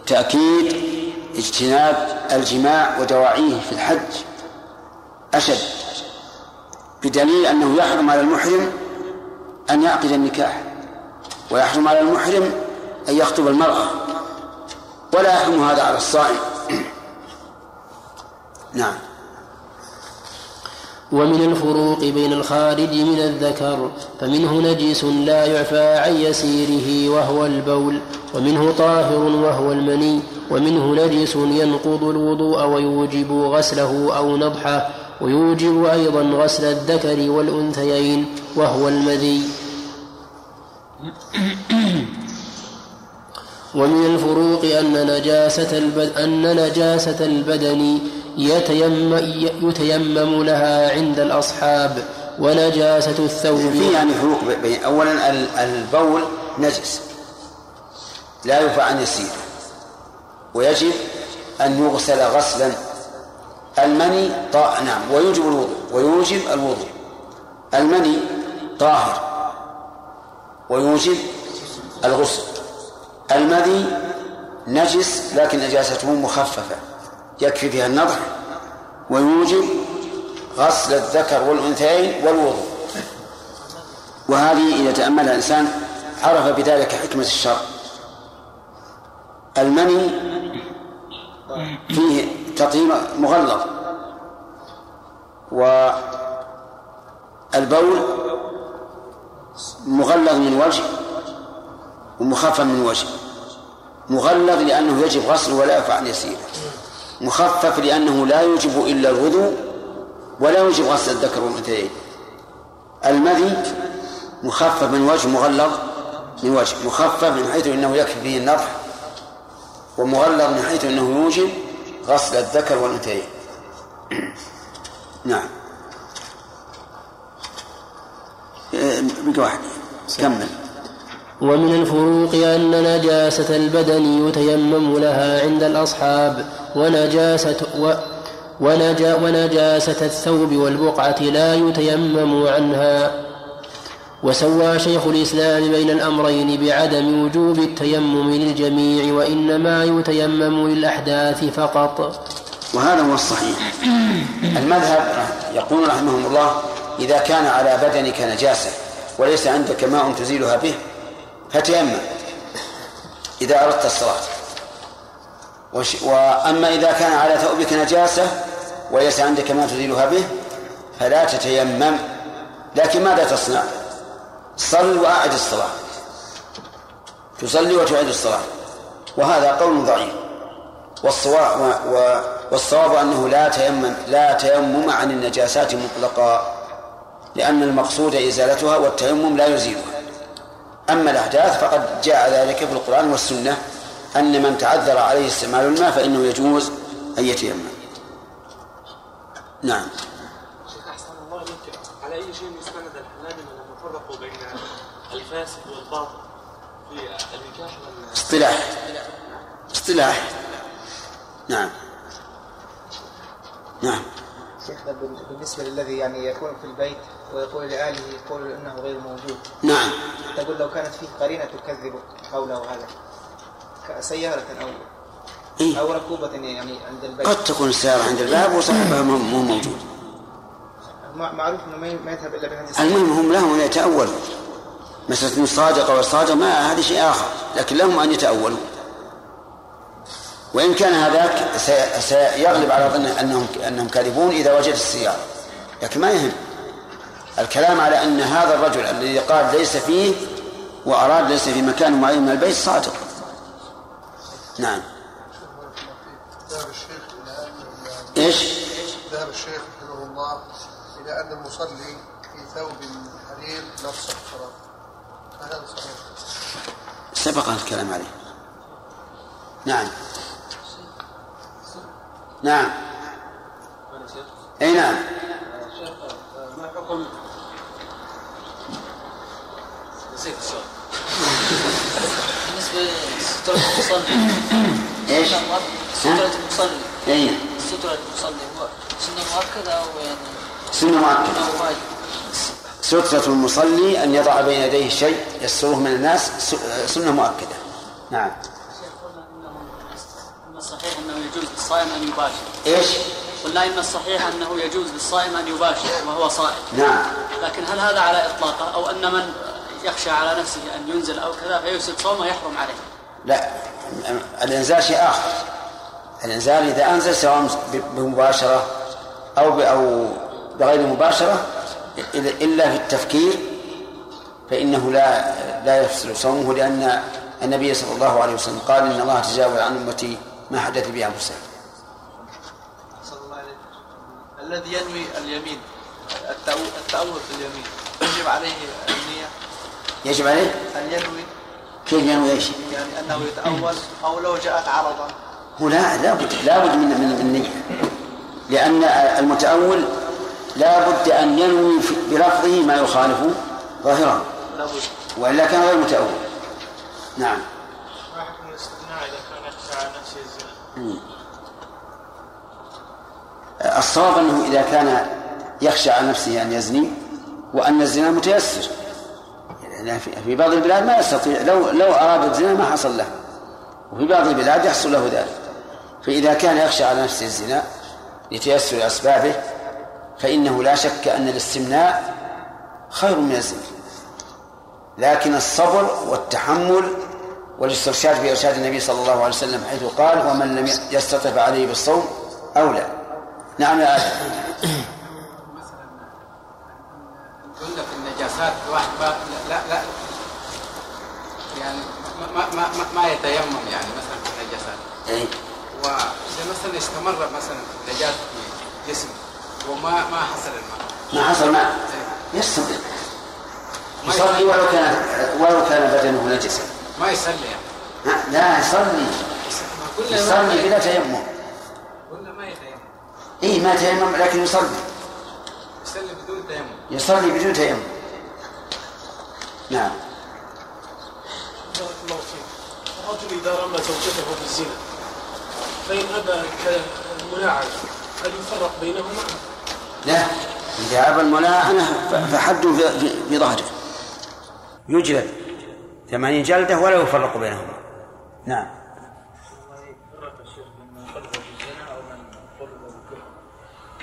تأكيد اجتناب الجماع ودواعيه في الحج أشد. بدليل أنه يحرم على المحرم أن يعقد النكاح. ويحرم على المحرم أن يخطب المرأة ولا يحرم هذا على الصائم. <clears throat> نعم. ومن الفروق بين الخارج من الذكر فمنه نجس لا يعفى عن يسيره وهو البول ومنه طاهر وهو المني ومنه نجس ينقض الوضوء ويوجب غسله أو نضحه ويوجب أيضا غسل الذكر والأنثيين وهو المذي. <coughs> ومن الفروق أن نجاسة البدن أن نجاسة البدن يتيمم, يتيمم لها عند الأصحاب ونجاسة الثوب. في يعني فروق بين أولا البول نجس لا يرفع عن يسير. ويجب أن يغسل غسلا. المني طا... نعم ويوجب الوضوء ويوجب الوضوء. المني طاهر. ويوجب الغسل. المذي نجس لكن نجاسته مخففة يكفي فيها النضح. ويوجب غسل الذكر والأنثيين والوضوء. وهذه إذا تأملها الإنسان عرف بذلك حكمة الشرع. المني فيه تطهير مغلظ. والبول مغلظ من وجه ومخفف من وجه. مغلظ لأنه يجب غسله ولا يفعل يسيره. مخفف لأنه لا يوجب إلا الوضوء ولا يوجب غسل الذكر والأنثيين. المذي مخفف من وجه مغلظ من وجه. مخفف من حيث إنه يكفي به النضح ومغلظ من حيث إنه يوجب غسل الذكر والأنثيين. <clears throat> نعم. إيه، بقى واحد. كمل. ومن الفروق أن نجاسة البدن يتيمم لها عند الأصحاب ونجاسة و ونجا ونجاسة الثوب والبقعة لا يتيمم عنها. وسوى شيخ الإسلام بين الأمرين بعدم وجوب التيمم للجميع وإنما يتيمم للأحداث فقط. وهذا هو الصحيح. المذهب يقول رحمهم الله إذا كان على بدنك نجاسة وليس عندك ماء تزيلها به فتيمم. إذا أردت الصلاة. وأما إذا كان على ثوبك نجاسة وليس عندك ما تزيلها به فلا تتيمم. لكن ماذا تصنع؟ صل وأعد الصلاة. تصلي وتعيد الصلاة. وهذا قول ضعيف. والصواب والصواب أنه لا تيمم لا تيمم عن النجاسات مطلقا. لأن المقصود إزالتها والتيمم لا يزيلها. أما الأحداث فقد جاء ذلك في القرآن والسنة أن من تعذر عليه استعمال الماء فإنه يجوز أن يتيمم. نعم. شيخ أحسن الله على أي شيء يستند الحنابلة لما فرقوا بين الفاسد والباطل في النكاح اصطلاح. اصطلاح. نعم. نعم. شيخنا بالنسبة للذي يعني يكون في البيت ويقول لأهله يقول أنه غير موجود. نعم. تقول لو كانت فيه قرينة تكذب قوله هذا. كسيارة أو إيه؟ أو ركوبة يعني عند البيت. قد تكون السيارة عند الباب وصاحبها مو مو موجود. مع- معروف أنه ما يذهب إلا بهذه المهم هم لهم أن يتأولوا. مسألة صادق أو صادق ما هذا شيء آخر. لكن لهم أن يتأولوا. وإن كان هذاك سي- سيغلب على ظن أنهم أنهم كاذبون إذا وجد السيارة. لكن ما يهم. الكلام على أن هذا الرجل الذي قال ليس فيه وأراد ليس في مكان معين من البيت صادق. نعم. إيش؟ ذهب الشيخ رحمه الله إلى أن المصلي في ثوب حرير لا تصح الصلاة هذا صحيح؟ سبق الكلام عليه. نعم. نعم. أي نعم ما حكم زيك السؤال بالنسبة لسترة المصلي. إيش؟ سترة المصلي. اي سترة المصلي. هو سنة مؤكدة أو يعني سنة مؤكدة. أو واجب؟ سترة المصلي أن يضع بين يديه شيء يستره من الناس سنة مؤكدة. نعم. قلنا إنه ان الصحيح أنه يجوز للصائم أن يباشر. إيش؟ قلنا ان الصحيح أنه يجوز للصائم أن يباشر وهو صائم. نعم. لكن هل هذا على إطلاقه؟ أو أن من يخشى على نفسه أن ينزل أو كذا فيفسد صومه يحرم عليه. لا الإنزال شيء آخر. الإنزال إذا أنزل سواء بمباشرة أو أو بغير مباشرة إلا- في التفكير فإنه لا لا يفسد صومه لأن النبي صلى الله عليه وسلم قال إن الله تجاوز عن أمتي ما حدث به أنفسهم الذي ينوي اليمين التأو- التأول في اليمين يجب عليه النية؟ يجب عليه؟ أن ينوي؟ كيف ينوي إيش؟ يعني أنه يتأول أو لو جاءت عرضا. هو لا لابد لابد من من من النية لأن المتأول لابد أن ينوي بلفظه ما يخالف ظاهره. وإلا كان غير متأول. نعم. ما حكم الاستثناء اذا كان يخشى على نفسه الزنا؟ الصواب أنه إذا كان يخشى على نفسه أن يزني وأن الزنا متيسر. في- في بعض البلاد ما يستطيع لو لو أراد الزنا ما حصل له. وفي بعض البلاد يحصل له ذلك. فإذا كان يخشى على نفسه الزنا لتيسر أسبابه فإنه لا شك أن الاستمناء خير من الزنا. لكن الصبر والتحمل والاسترشاد بإرشاد النبي صلى الله عليه وسلم حيث قال ومن لم يستطع فعليه بالصوم أولى. نعم يا آدم. قلنا في النجاسات الواحد ما لا لا. يعني ما ما ما, ما يتيمم يعني مثلا في النجاسات. إيه. وإذا مثلا استمر مثلا النجاسه في جسمه وما ما حصل الماء. ما حصل ما يستطيع يصلي. ولو كان ولو كان بدنه نجسا. ما يصلي يعني. لا يصلي. يصلي بلا تيمم. قلنا ما يتيمم. اي ما تيمم لكن يصلي. يصلي بدون تيمم. يصلي بدون تيمم. نعم. بارك الله فيك. الرجل إذا رمى زوجته بالزنا فإن أبى الملاعنة هل يفرق بينهما؟ لا. إذا أبى الملاعنة ف- فحده في, ظهره. يجلد ثمانين جلدة ولا يفرق بينهما. نعم. فرق الشيخ من قلبه بالزنا أو من قلبه بالكفر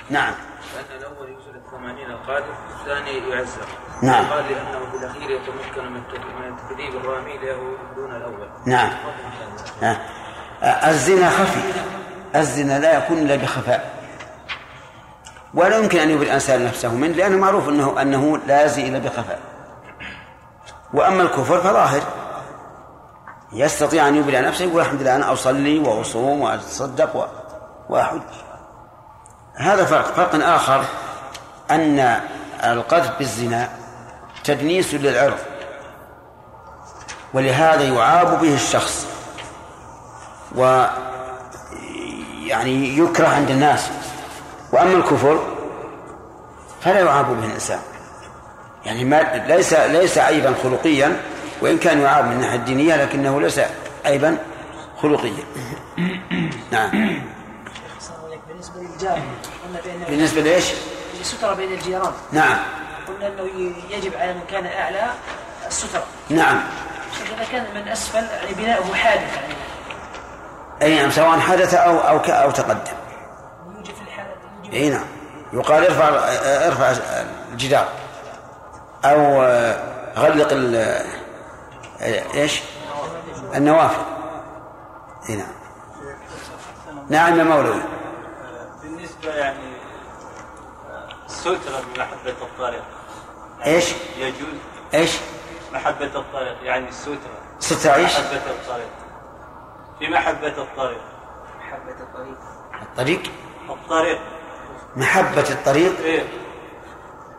نعم لأن الأول يجلد قادر الثاني يعزر. نعم. قال لأنه بالأخير يتمكن من تك- من تكذيب الرامي له دون الأول. نعم. ها. الزنا خفي. الزنا لا يكون إلا بخفاء. ولا يمكن أن يبرئ الإنسان نفسه منه لأنه معروف أنه أنه لا يزي إلا بخفاء. وأما الكفر فظاهر. يستطيع أن يبرئ نفسه يقول الحمد لله أنا أصلي وأصوم وأتصدق وأحج. هذا فرق. فرق آخر. أن القذف بالزنا تدنيس للعرض ولهذا يعاب به الشخص و يعني يكره عند الناس. وأما الكفر فلا يعاب به الإنسان. يعني ما ليس ليس عيبا خلقيا وإن كان يعاب من الناحيه الدينية لكنه ليس عيبا خلقيا. نعم. بالنسبة للجار قلنا بأنه السترة بين الجيران. نعم. قلنا أنه يجب على من كان أعلى السترة. نعم. إذا كان من أسفل يعني بناؤه حادث يعني. أي نعم سواء حدث أو أو ك- أو تقدم. يوجد في الحالة أي نعم. يقال ارفع ارفع الجدار. أو غلق ال إيش؟ النوافذ. أي نعم. نعم يا مولوي. بالنسبة يعني الستره بمحبه الطريق. إيش؟ يجوز. إيش؟ محبة الطريق يعني الستره سترة إيش؟ محبة الطريق. في محبة الطريق. محبة الطريق. الطريق؟ الطريق. محبة الطريق؟ إيه.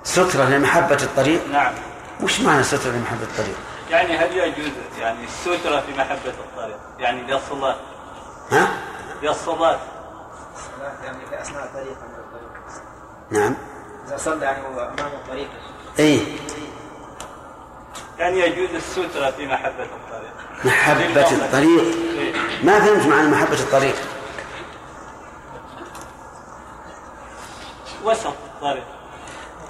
سترة لمحبة الطريق؟ نعم. وش معنى سترة لمحبة الطريق؟ يعني هل يجوز يعني السترة في محبة الطريق؟ يعني للصلاة. ها؟ للصلاة. يعني في أثناء الطريق عند الطريق نعم. صلى يعني هو أمام الطريق. إي. يعني يجوز السترة في محبة الطريق. محبة الطريق. ما فهمت معنى محبة الطريق. وسط الطريق.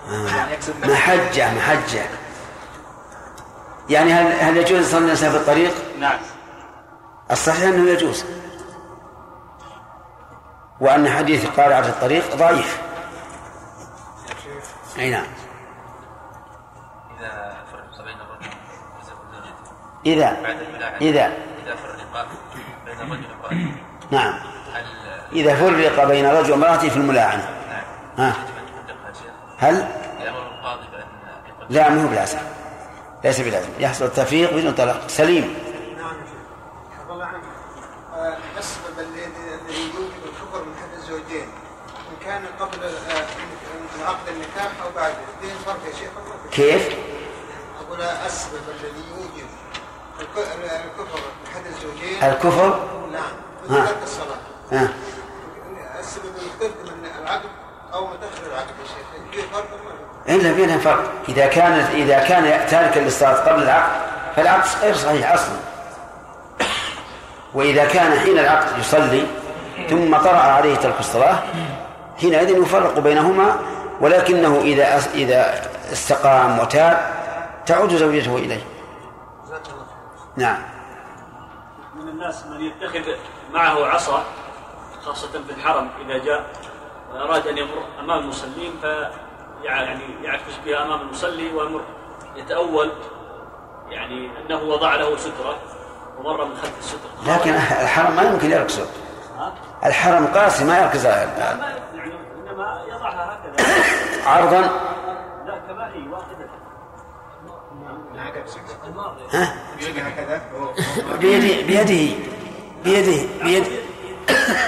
آه. محجة محجة. يعني هل هل يجوز يصلي الإنسان في الطريق؟ نعم. الصحيح أنه يجوز. وأن حديث قارعة الطريق ضعيف. أي نعم. إذا فرق بين الرجل إذا. إذا. إذا فرق بين الرجل وامرأته. نعم. هل إذا فرق بين رجل وامرأته في الملاعنة ها؟ يطلقها شيخ؟ هل؟ لا مو بلازم. ليس بلازم. يحصل التفريق بدون طلاق. سليم نعم يا شيخ حفظ الله عنك آه، الاسباب الذي الذي يوجب الكفر من حد الزوجين ان كان قبل آه، النكاح أو بعد الاثنين فرق يا شيخ كيف؟ أقول السبب الذي يوجب الك- الكفر احد الزوجين الكفر؟ نعم ترك الصلاة ها. السبب يقدم العقد أو متاخر العقد يا شيخ في فرق؟ إلا بينها فرق إذا كان إذا كان تاركا للصلاة قبل العقد فالعقد غير صحيح أصلا وإذا كان حين العقد يصلي ثم طرأ عليه ترك الصلاة حينئذ يفرق بينهما ولكنه إذا إذا استقام وتاب تعود زوجته إليه. نعم. من الناس من يتخذ معه عصا خاصة في الحرم إذا جاء وأراد أن يمر أمام المصلين ف يعني يعكس بها أمام المصلي ويمر. يتأول يعني أنه وضع له سترة ومر من خلف السترة. لكن الحرم ما يمكن يركزه؟ الحرم قاسي ما يركز لا ما يعني إنما يضعها هكذا. عرضا؟ لا كما هي واحدة. ها؟ بيده هكذا بيده بيده بيده بيده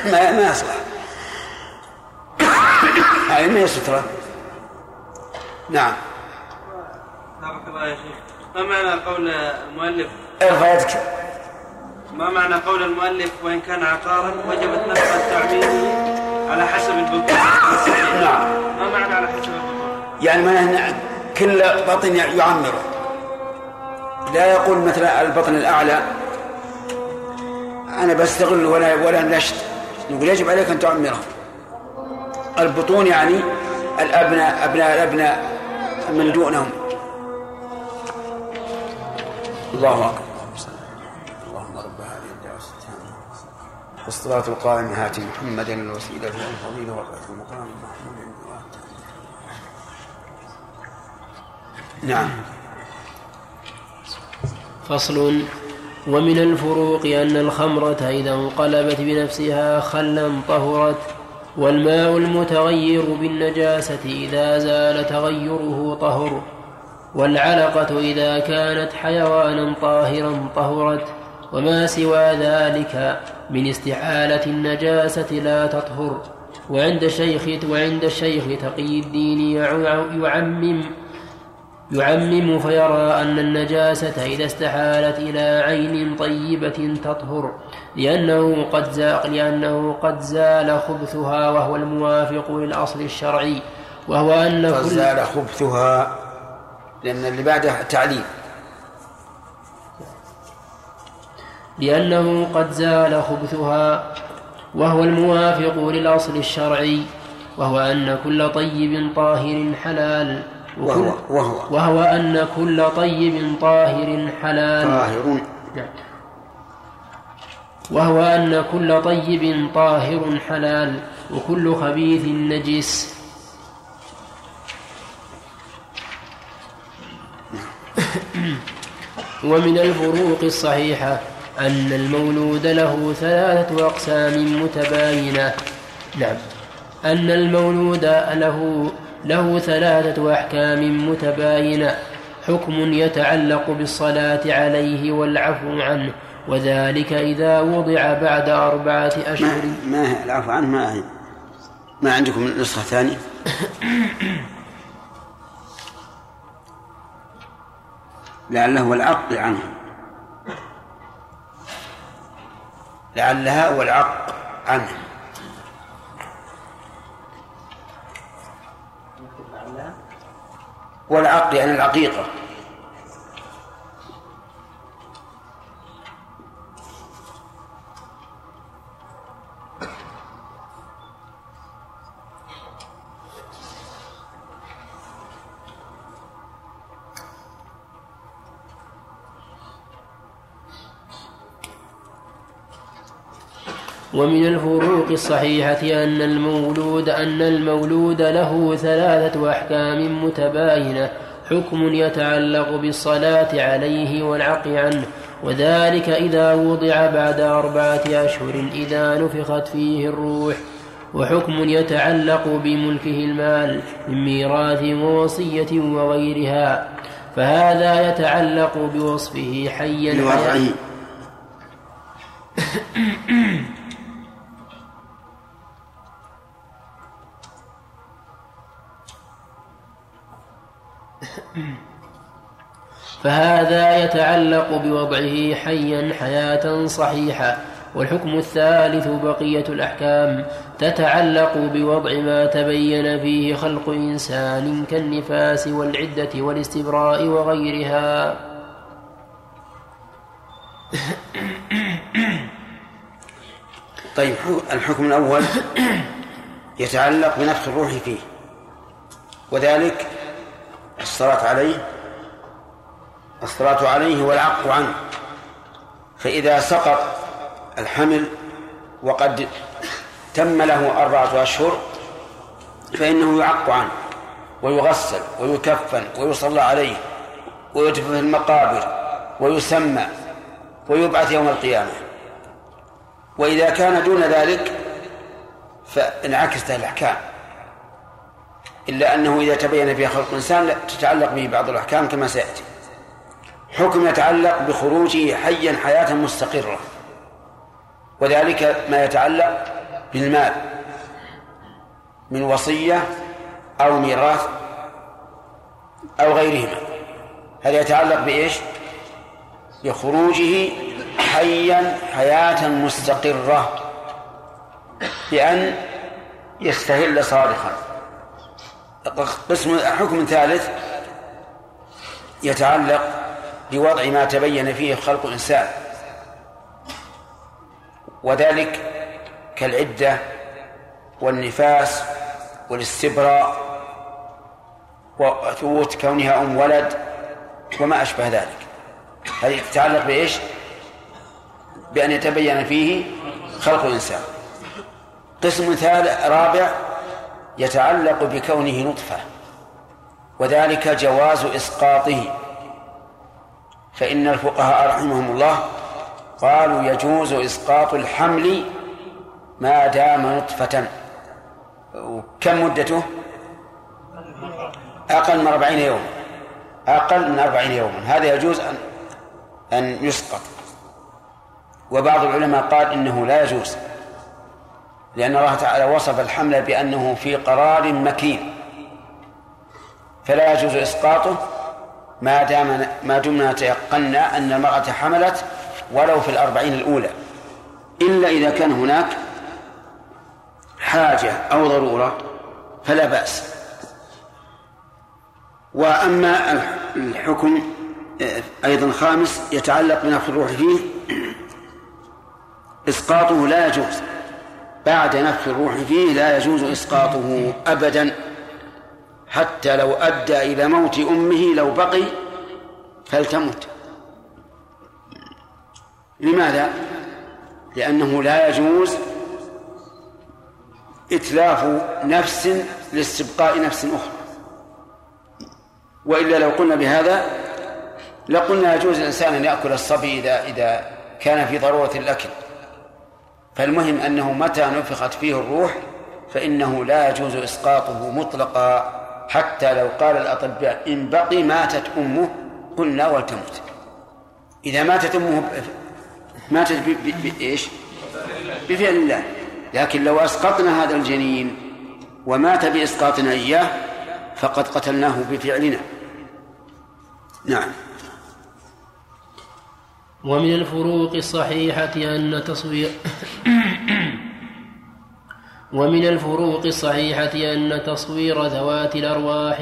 ما ما يصلح. هذه ما هي سترة نعم. بارك الله يا شيخ. ما معنى قول المؤلف؟ ارفع يدك ما معنى قول المؤلف؟ وإن كان عقارا وجبت نفقة تعميره على حسب البطون نعم ما معنى على حسب البطون يعني معناه كل بطن يعمره لا يقول مثلا البطن الأعلى أنا بستغل ولا ولا نشت. نقول يجب عليك أن تعمره. البطون يعني الابناء ابناء الأبناء من دونهم. الله أكبر. التامه والصلاة القائمة هات محمدا الوسيله والفضيله والرحمه المقام المحمود نعم. فصل. ومن الفروق أن الخمرة إذا انقلبت بنفسها خلا طهرت والماء المتغير بالنجاسة إذا زال تغيره طهر والعلقة إذا كانت حيوانا طاهرا طهرت. وما سوى ذلك من استحالة النجاسة لا تطهر. وعند الشيخ وعند الشيخ تقي الدين يع- يعمم يعمم فيرى أن النجاسة إذا استحالت إلى عين طيبة تطهر. لأنه قد زاق لأنه قد زال خبثها وهو الموافق للأصل الشرعي. وهو أن كل فزال خبثها لأن اللي بعده تعليل. لأنه قد زال خبثها وهو الموافق للأصل الشرعي وهو أن كل طيب طاهر حلال وهو وهو. وهو أن كل طيب طاهر حلال. طاهر نعم. وهو أن كل طيب طاهر حلال وكل خبيث نجس. ومن الفروق الصحيحة أن المولود له ثلاثة أقسام متباينة. نعم. أن المولود له له ثلاثة أحكام متباينة. حكم يتعلق بالصلاة عليه والعفو عنه. وذلك إذا وضع بعد أربعة أشهر. ما, ما هي؟ العفو عنه ما هي؟ ما عندكم نسخة ثانية؟ <coughs> لعله والعق عنه. لعلها والعق عنه. والعق يعني العقيقة. ومن الفروق الصحيحة أن المولود أن المولود له ثلاثة أحكام متباينة. حكم يتعلق بالصلاة عليه والعق عنه. وذلك إذا وضع بعد أربعة أشهر إذا نفخت فيه الروح. وحكم يتعلق بملكه المال من ميراث ووصية وغيرها. فهذا يتعلق بوصفه حيا بوضعه. <coughs> فهذا يتعلق بوضعه حيا حياة صحيحة والحكم الثالث بقية الأحكام تتعلق بوضع ما تبين فيه خلق إنسان كالنفاس والعدة والاستبراء وغيرها. <coughs> طيب الحكم الأول يتعلق بنفس الروح فيه وذلك الصلاة عليه الصلاة عليه والعق عنه. فإذا سقط الحمل وقد تم له أربعة أشهر فإنه يعق عنه ويغسل ويكفن ويصلى عليه ويدفن في المقابر ويسمى ويبعث يوم القيامة. وإذا كان دون ذلك فانعكست الأحكام. إلا أنه إذا تبين فيها خلق الإنسان تتعلق به بعض الأحكام كما سيأتي. حكم يتعلق بخروجه حيا حياة مستقرة. وذلك ما يتعلق بالمال. من وصية أو ميراث أو غيرهما. هذا يتعلق بإيش؟ بخروجه حيا حياة مستقرة. بأن يستهل صارخا قسم حكم ثالث يتعلق بوضع ما تبين فيه خلق الإنسان وذلك كالعدة والنفاس والاستبراء وثبوت كونها أم ولد وما أشبه ذلك هذه تتعلق بإيش؟ بأن يتبين فيه خلق الإنسان قسم ثالث رابع يتعلق بكونه نطفة وذلك جواز إسقاطه. فإن الفقهاء رحمهم الله قالوا يجوز إسقاط الحمل ما دام نطفة. كم مدته؟ أقل من أربعين يوما أقل من أربعين يوما هذا يجوز أن أن يسقط. وبعض العلماء قال إنه لا يجوز. لأن الله تعالى وصف الحمل بأنه في قرار مكين. فلا يجوز إسقاطه ما دام ما دمنا تيقنا أن المرأة حملت ولو في الأربعين الأولى. إلا إذا كان هناك حاجة أو ضرورة فلا بأس. وأما الحكم أيضا خامس يتعلق بنفخ الروح فيه إسقاطه لا يجوز. بعد نفخ الروح فيه لا يجوز إسقاطه أبدا. حتى لو أدى إلى موت أمه لو بقي فلتمت. لماذا؟ لأنه لا يجوز إتلاف نفس لاستبقاء نفس أخرى. وإلا لو قلنا بهذا لقلنا يجوز الإنسان أن يأكل الصبي إذا إذا كان في ضرورة الأكل. فالمهم أنه متى نفخت فيه الروح فإنه لا يجوز إسقاطه مطلقا. حتى لو قال الأطباء إن بقي ماتت أمه قلنا ولتمت إذا ماتت أمه ماتت بإيش؟ بفعل الله. لكن لو أسقطنا هذا الجنين ومات بإسقاطنا إياه فقد قتلناه بفعلنا. نعم. ومن الفروق الصحيحة أن تصوير <coughs> ومن الفروق الصحيحة أن تصوير ذوات الأرواح.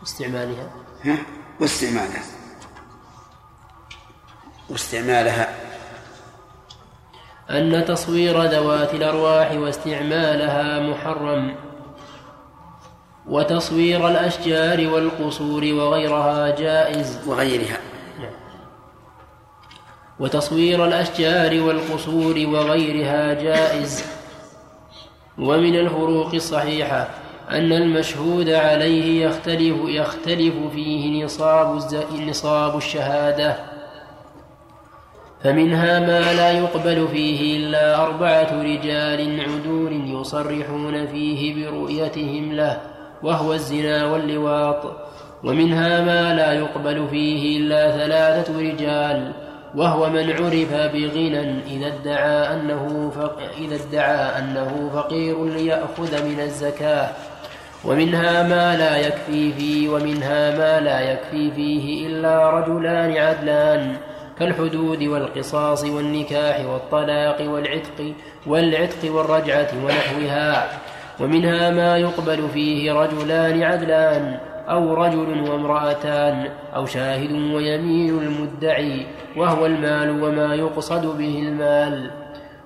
واستعمالها. واستعمالها. واستعمالها. أن تصوير ذوات الأرواح واستعمالها محرم. وتصوير الأشجار والقصور وغيرها جائز. وغيرها. وتصوير الأشجار والقصور وغيرها جائز. ومن الفروق الصحيحة أن المشهود عليه يختلف يختلف فيه نصاب نصاب الشهادة. فمنها ما لا يقبل فيه إلا أربعة رجال عدول يصرحون فيه برؤيتهم له وهو الزنا واللواط. ومنها ما لا يقبل فيه إلا ثلاثة رجال وهو من عرف بغنى إذا ادعى أنه إذا ادعى أنه فقير ليأخذ من الزكاة. ومنها ما لا يكفي فيه ومنها ما لا يكفي فيه إلا رجلان عدلان كالحدود والقصاص والنكاح والطلاق والعتق والعتق والرجعة ونحوها. ومنها ما يقبل فيه رجلان عدلان أو رجل وامرأتان أو شاهد ويمين المدعي وهو المال وما يقصد به المال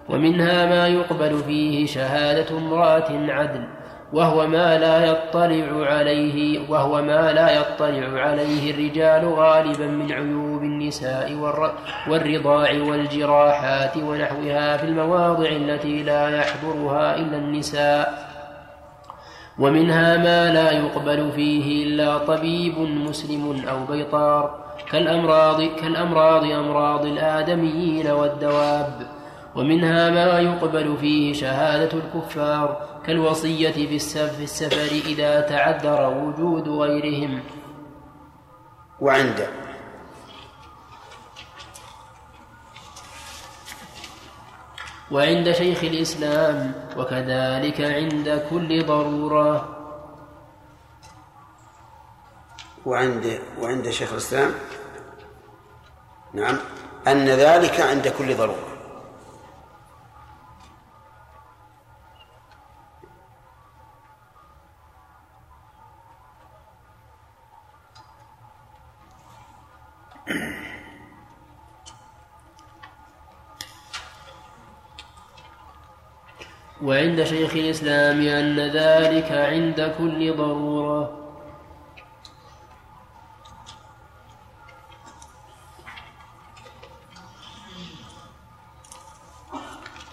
ومنها ما يقبل فيه شهادة امرأة عدل وهو ما لا يطلع عليه وهو ما لا يطلع عليه الرجال غالبا من عيوب النساء والر- والرضاع والجراحات ونحوها في المواضع التي لا يحضرها إلا النساء ومنها ما لا يقبل فيه إلا طبيب مسلم أو بيطار كالأمراض كالأمراض أمراض الآدميين والدواب. ومنها ما يقبل فيه شهادة الكفار كالوصية في السف- في السفر إذا تعذر وجود غيرهم. وعند وعند شيخ الإسلام وكذلك عند كل ضرورة. وعند وعند شيخ الإسلام؟ نعم. أن ذلك عند كل ضرورة. شيخ الإسلام أن ذلك عند كل ضرورة.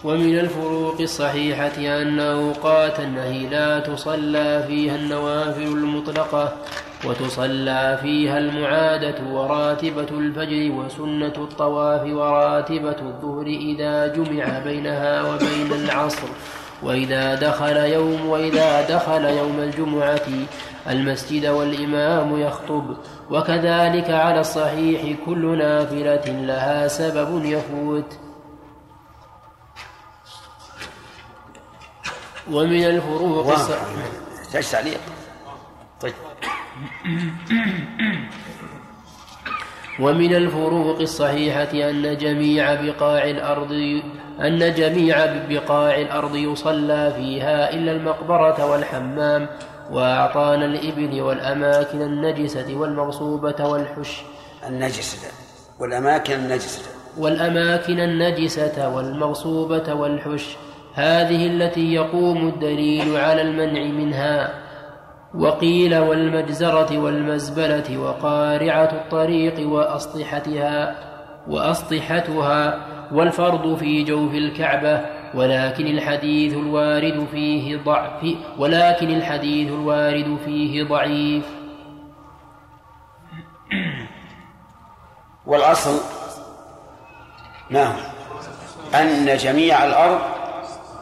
ومن الفروق الصحيحة أن أوقات النهي لا تصلى فيها النوافل المطلقة وتصلى فيها المعادة وراتبة الفجر وسنة الطواف وراتبة الظهر إذا جمع بينها وبين العصر. وإذا دخل يوم وإذا دخل يوم الجمعة المسجد والإمام يخطب. وكذلك على الصحيح كل نافلة لها سبب يفوت. ومن الفروق تعليق؟ طيب. ومن الفروق الصحيحة أن جميع بقاع الأرض أن جميع بقاع الأرض يصلى فيها إلا المقبرة والحمام وأعطان الإبل والأماكن النجسة والمغصوبة والحش. النجسة والأماكن النجسة. والأماكن النجسة والمغصوبة والحش. هذه التي يقوم الدليل على المنع منها. وقيل والمجزرة والمزبلة وقارعة الطريق وأسطحتها وأسطحتها والفرض في جوف الكعبة ولكن الحديث الوارد فيه ضعف ولكن الحديث الوارد فيه ضعيف. والأصل هو أن جميع الأرض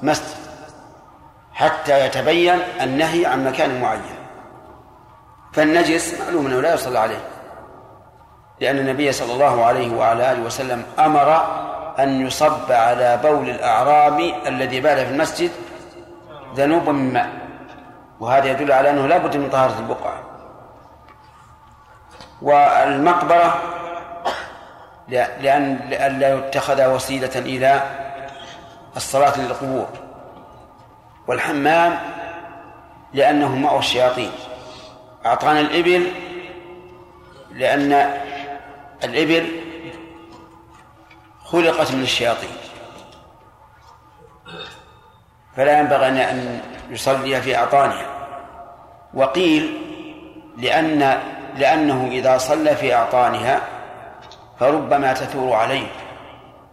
مسجد حتى يتبين النهي عن مكان معين. فالنجس معلوم أنه لا يصلى عليه لأن النبي صلى الله عليه وعلى آله وسلم أمر أن يصب على بول الأعرابي الذي بال في المسجد ذنوب من ماء وهذا يدل على أنه لا بد من طهارة البقعة. والمقبرة لأن لئلا يتخذ وسيلة إلى الصلاة للقبور والحمام لأنه مأوى الشياطين. أعطانا الإبل لأن الإبل خلقت من الشياطين. فلا ينبغي أن- يصلي في أعطانها. وقيل لأن لأنه إذا صلى في أعطانها فربما تثور عليه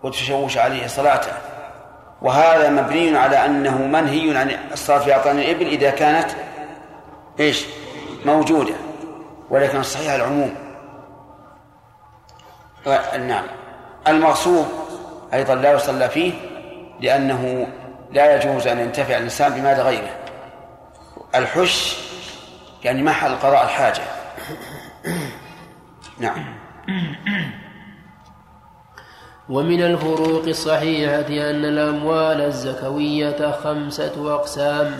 وتشوش عليه صلاته. وهذا مبني على أنه منهي عن الصلاة في أعطان الإبل إذا كانت إيش؟ موجودة ولكن الصحيح العموم. نعم. المغصوب أيضا لا يصلى فيه لأنه لا يجوز أن ينتفع الإنسان بمال غيره الحش يعني محل قضاء الحاجة. نعم. ومن الفروق الصحيحة أن الأموال الزكوية خمسة أقسام.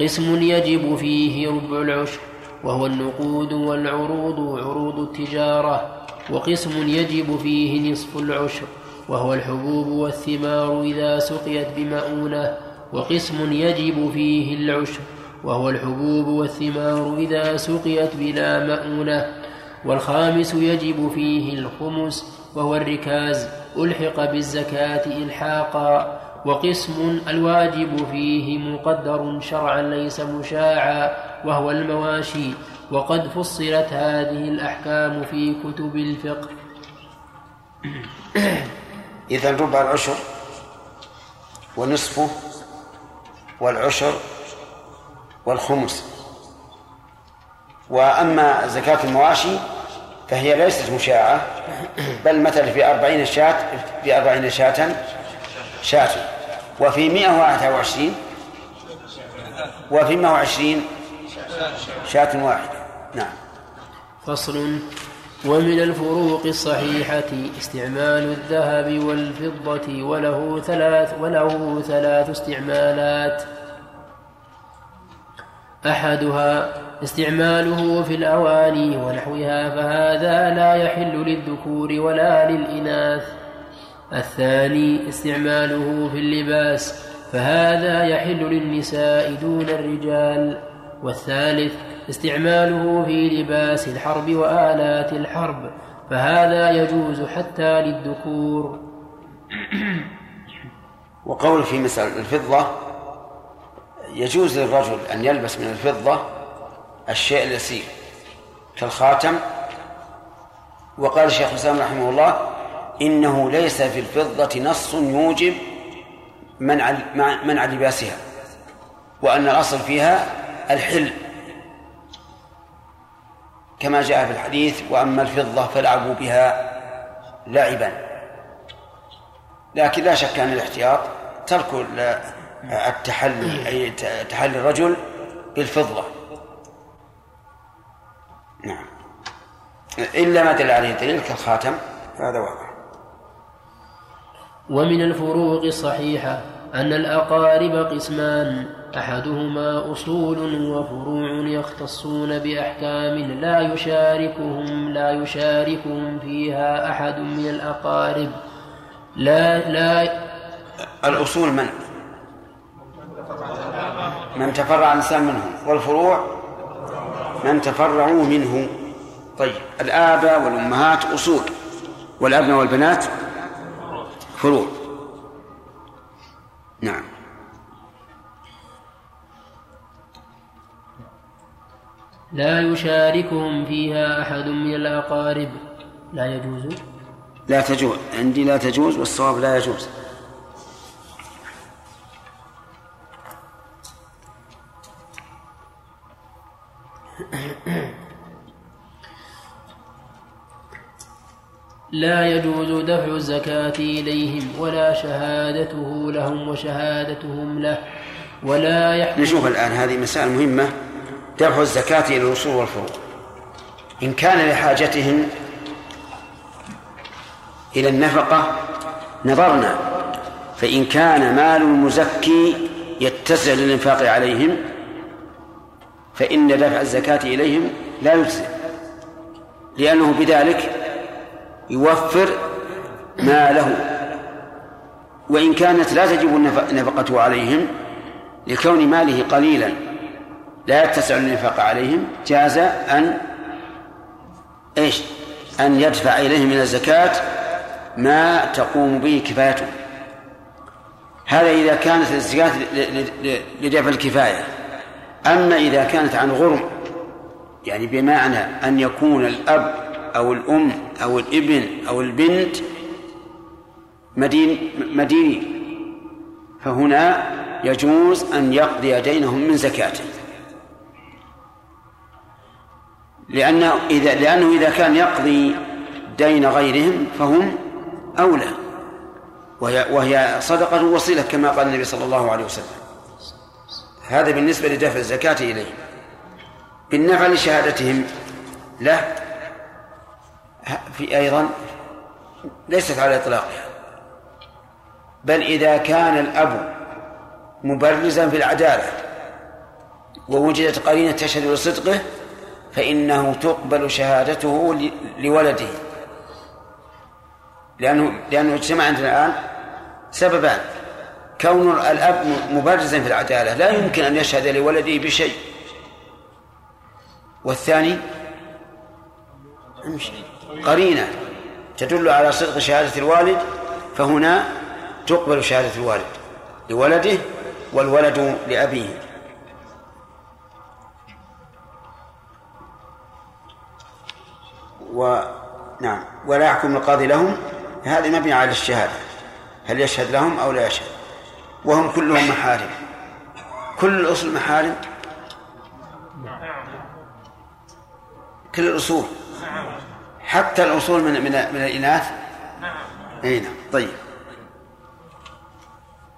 قسم يجب فيه ربع العشر وهو النقود والعروض عروض التجارة وقسم يجب فيه نصف العشر وهو الحبوب والثمار إذا سقيت بمؤونة وقسم يجب فيه العشر وهو الحبوب والثمار إذا سقيت بلا مؤونة والخامس يجب فيه الخمس وهو الركاز ألحق بالزكاة إلحاقا. وقسم الواجب فيه مقدر شرعا ليس مشاعا وهو المواشي. وقد فصلت هذه الأحكام في كتب الفقه. <coughs> إذا ربع العشر ونصفه والعشر والخمس. وأما زكاة المواشي فهي ليست مشاعة بل مثل في أربعين شاة في أربعين شاة شاة. وفي مئة واحد وعشرين؟ وفي مئة وعشرين؟ شاة واحدة. نعم. فصل. ومن الفروق الصحيحة استعمال الذهب والفضة وله ثلاث وله ثلاث استعمالات. أحدها استعماله في الأواني ونحوها فهذا لا يحل للذكور ولا للإناث. الثاني استعماله في اللباس فهذا يحل للنساء دون الرجال. والثالث استعماله في لباس الحرب وآلات الحرب فهذا يجوز حتى للذكور. <clears throat> وقول في مسألة الفضة يجوز للرجل أن يلبس من الفضة الشيء اليسير كالخاتم. وقال الشيخ الإسلام رحمه الله إنه ليس في الفضة نص يوجب منع منع لباسها وأن الأصل فيها الحل. كما جاء في الحديث وأما الفضة فالعبوا بها لعبا لكن لا شك أن الاحتياط ترك التحلي أي تحلي الرجل بالفضة. نعم. إلا ما دل عليه الدليل كالخاتم. فهذا واضح ومن الفروق الصحيحة أن الأقارب قسمان أحدهما أصول وفروع يختصون بأحكام لا يشاركهم لا يشاركهم فيها أحد من الأقارب. لا لا. الأصول من؟ من تفرع الإنسان منهم. والفروع؟ من تفرعوا منه. طيب. الآباء والأمهات أصول. والأبناء والبنات؟ فروع نعم. لا يشاركهم فيها أحد من الأقارب. لا يجوز. لا تجوز. عندي لا تجوز والصواب لا يجوز. لا يجوز دفع الزكاة إليهم ولا شهادته لهم وشهادتهم له ولا يحكم نشوف الآن هذه مسائل مهمة دفع الزكاة إلى الأصول والفروع إن كان لحاجتهم إلى النفقة نظرنا فإن كان مال المزكي يتسع للإنفاق عليهم فإن دفع الزكاة إليهم لا يجزي لأنه بذلك يوفر ماله وإن كانت لا تجب النفقة عليهم لكون ماله قليلا. لا يتسع النفاق عليهم. جاز أن إيش؟ أن يدفع إليهم من الزكاة ما تقوم به كفايته. هذا إذا كانت الزكاة لدفع الكفاية. أما إذا كانت عن غرم يعني بمعنى أن يكون الأب أو الأم أو الإبن أو البنت مدين مدينين فهنا يجوز أن يقضي دينهم من زكاته لأنه إذا لأنه إذا كان يقضي دين غيرهم فهم أولى. وهي, وهي صدقة وصلة كما قال النبي صلى الله عليه وسلم. هذا بالنسبة لدفع الزكاة إليهم بالنفع لشهادتهم له في أيضا ليست على إطلاقها بل إذا كان الأب مبرزا في العدالة ووجدت قرينة تشهد لصدقه فإنه تقبل شهادته لولده. لأنه لأنه اجتمع عندنا الآن سببان كون الأب مبرزا في العدالة لا يمكن أن يشهد لولده بشيء. والثاني. قرينة تدل على صدق شهادة الوالد فهنا تقبل شهادة الوالد لولده والولد لأبيه. و نعم. ولا يحكم القاضي لهم هذا مبني على الشهادة. هل يشهد لهم أو لا يشهد؟ وهم كلهم محارم. كل الأصول محارم؟ كل الأصول. حتى الأصول من من من الإناث؟ أي نعم. طيب.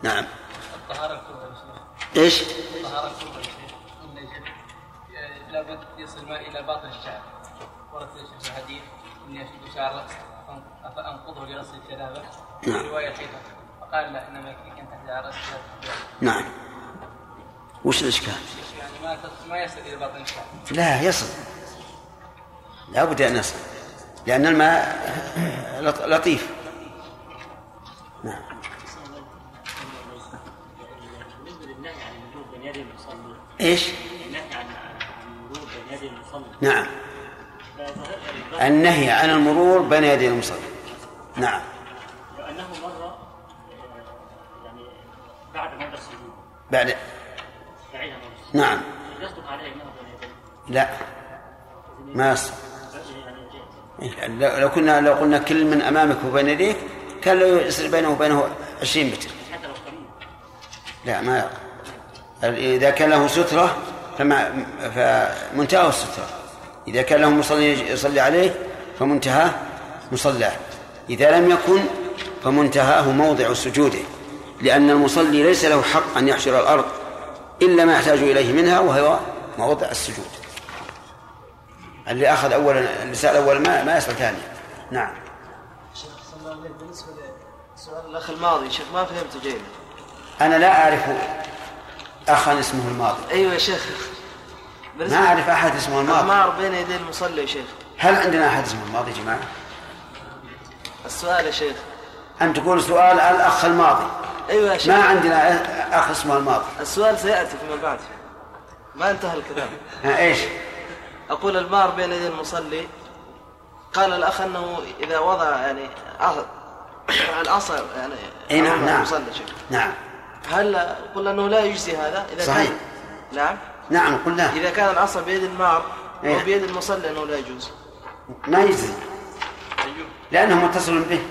نعم. الطهارة الكبرى. إيش؟ الطهارة الكبرى يعني لابد يصل الماء إلى باطن الشعر. ورد شيخ في الحديث إني أشد شعر رأسي فأن- أفأنقضه لرأس الجنابة نعم. في رواية فقال لا إنما يكفيك أن تحت رأس. نعم. وش الإشكال؟ يعني ما ما يصل إلى باطن الشعر. لا يصل. لا بد أن يصل. لأن الماء لط- لطيف. نعم. المصلي نعم. النهي عن المرور بين يدي المصلي. نعم. لأنه مر آه، يعني بعد. مدى السجود بعد نعم. يصدق عليه لا. ما إيه، لو كنا لو قلنا كل من أمامك وبين يديك كان لو يصير بينه وبينه 20 متر. لا ما. إذا كان له سترة فما فمنتهى السترة. إذا كان له مصلي يصلي عليه فمنتهاه مصلاه. إذا لم يكن فمنتهاه موضع سجوده. لأن المصلي ليس له حق أن يحشر الأرض إلا ما يحتاج إليه منها وهو موضع السجود. اللي أخذ اولا اللي سأل أول ما ما يسأل ثانيا نعم. شيخ صلى الله عليه بالنسبة لسؤال الأخ الماضي شيخ ما فهمت جيدا أنا لا أعرف أخا اسمه الماضي. أيوة يا شيخ. ما أعرف أحد اسمه الماضي. المار بين يدي المصلي يا شيخ. هل عندنا أحد اسمه الماضي يا جماعة؟ السؤال يا شيخ. أنت تقول سؤال الأخ الماضي. أيوة يا شيخ. ما عندنا أخ اسمه الماضي. السؤال سيأتي فيما بعد. ما انتهى الكلام. ها إيش؟ أقول المار بين يدي المصلي. قال الأخ أنه إذا وضع يعني العصا يعني أي نعم نعم المصلي. نعم. هل قلنا أنه لا يجزي هذا؟ إذا صحيح. كان نعم. نعم قلنا. إذا كان العصا بيد المار إيه. أو بيد المصلي أنه لا يجوز. ما يجزي. لأنه متصل به.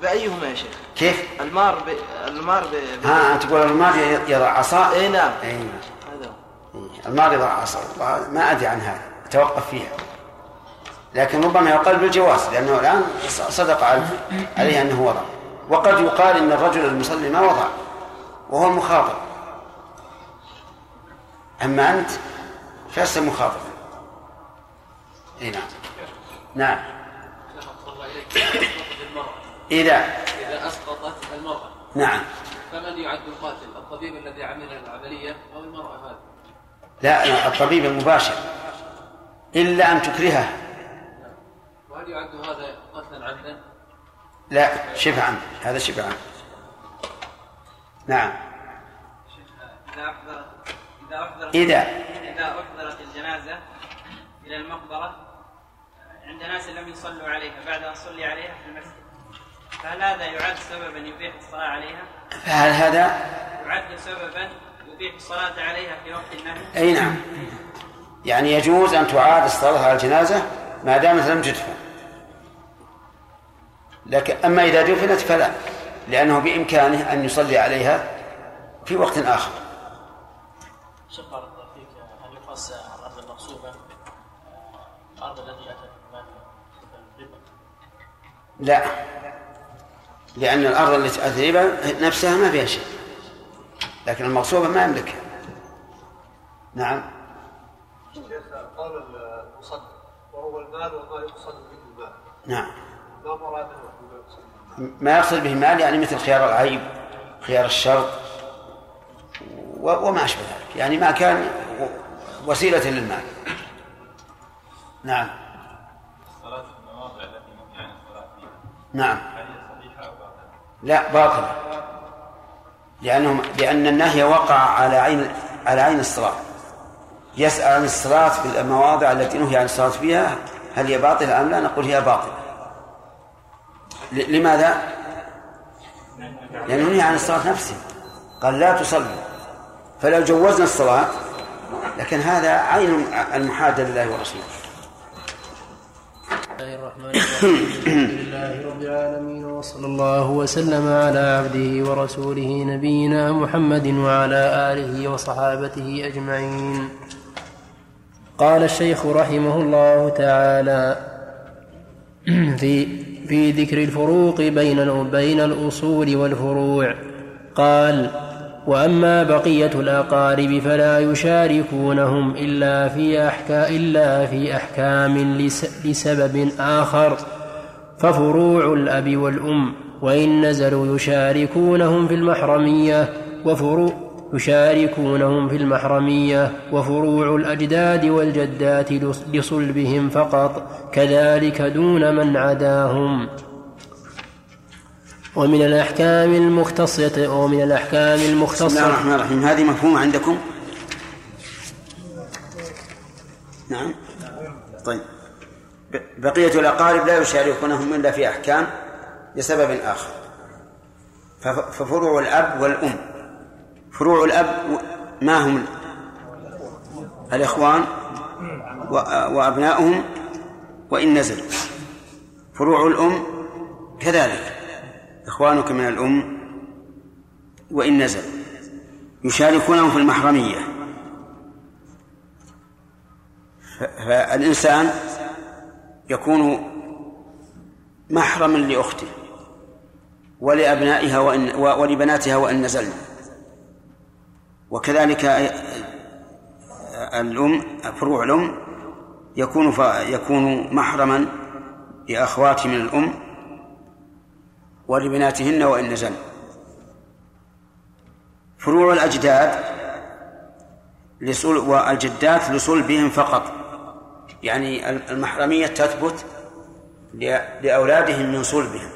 بأيهما يا شيخ؟ كيف؟ المار ب... المار ب... ها أنت تقول الماضي يضع عصا؟ اي نعم. أي هذا هو. الماضي يضع عصا. ما أدري عن هذا. أتوقف فيها. لكن ربما يقال بالجواز لأنه الآن صدق عليه- أنه وضع. وقد يقال إن الرجل المصلي ما وضع وهو المخاطب أما أنت فلست مخاطبا. إي نعم. نعم. إذا إذا أسقطت المرأة. نعم. فمن يعد القاتل؟ الطبيب الذي عمل العملية أو المرأة هذه؟ لا، الطبيب المباشر. إلا أن تكرهه وهل يعد هذا قتلا عمدا؟ لا شبه عمد هذا شبه عمد نعم إذا أحضرت إذا أحضرت إذا. إذا أحضرت الجنازة إلى المقبرة عند ناس لم يصلوا عليها بعد أن صلي عليها في المسجد فهل هذا يعد سببا يبيح الصلاة عليها؟ فهل هذا يعد سببا يبيح الصلاة عليها في وقت النهي؟ أي نعم يعني يجوز أن تعاد الصلاة على الجنازة ما دامت لم تدفن. لكن أما إذا دفنت فلا لأنه بإمكانه أن يصلي عليها في وقت آخر. شيخ بارك الله فيك هل يقاس الأرض المغصوبة الأرض التي أتت الربا. لا لأن الأرض التي أتريبها نفسها ما فيها شيء لكن المغصوبة ما يملكها نعم شيخ قال المصدق وهو المال وما يقصد به المال. نعم. ما مراده بما يقصد به ما يقصد به مال يعني مثل خيار العيب خيار الشرط وما أشبه ذلك. يعني ما كان وسيلة للمال. نعم. الصلاة في المواضع التي نهي عن الصلاة فيها. نعم. هل هي صحيحة أو باطلة؟ لا باطلة. لأنهم لأن النهي وقع على عين على عين الصلاة يسأل عن الصلاة في المواضع التي نهي عن الصلاة فيها هل هي باطلة أم لا؟ نقول هي باطلة. لماذا؟ لأنه نهي عن الصلاة نفسها قال لا تصلوا فلو جوزنا الصلاة لكن هذا عين المحادة لله ورسوله. الله الرحمن الرحيم. الحمد لله رب العالمين وصلى الله وسلم على عبده ورسوله نبينا محمد وعلى آله وصحابته أجمعين. قال الشيخ رحمه الله تعالى <clears throat> في في ذكر الفروق بين بين الأصول والفروع. قال وأما بقية الأقارب فلا يشاركونهم إلا في أحكام إلا في أحكام لس- لسبب آخر. ففروع الأب والأم وإن نزلوا يشاركونهم في المحرمية وفروع يشاركونهم في المحرمية وفروع الأجداد والجدات لص- لصلبهم فقط كذلك دون من عداهم. ومن الأحكام المختصة ومن الأحكام بسم الله المختصة الرحمن الرحيم. هذه مفهومة عندكم؟ نعم. طيب. بقية الأقارب لا يشاركونهم إلا في أحكام لسبب آخر. فف- ففروع الأب والأم. فروع الأب ما هم الإخوان وأبناؤهم وإن نزلوا فروع الأم كذلك. إخوانك من الأم وإن نزلوا يشاركونهم في المحرمية. فالإنسان يكون محرما لأخته ولأبنائها وإن ولبناتها وإن نزلن وكذلك الأم فروع الأم يكون يكون محرما لأخواته من الأم ولبناتهن وإن نزلن فروع الأجداد لصل والجدات لصلبهم فقط. يعني المحرمية تثبت لأولادهم من صلبهم.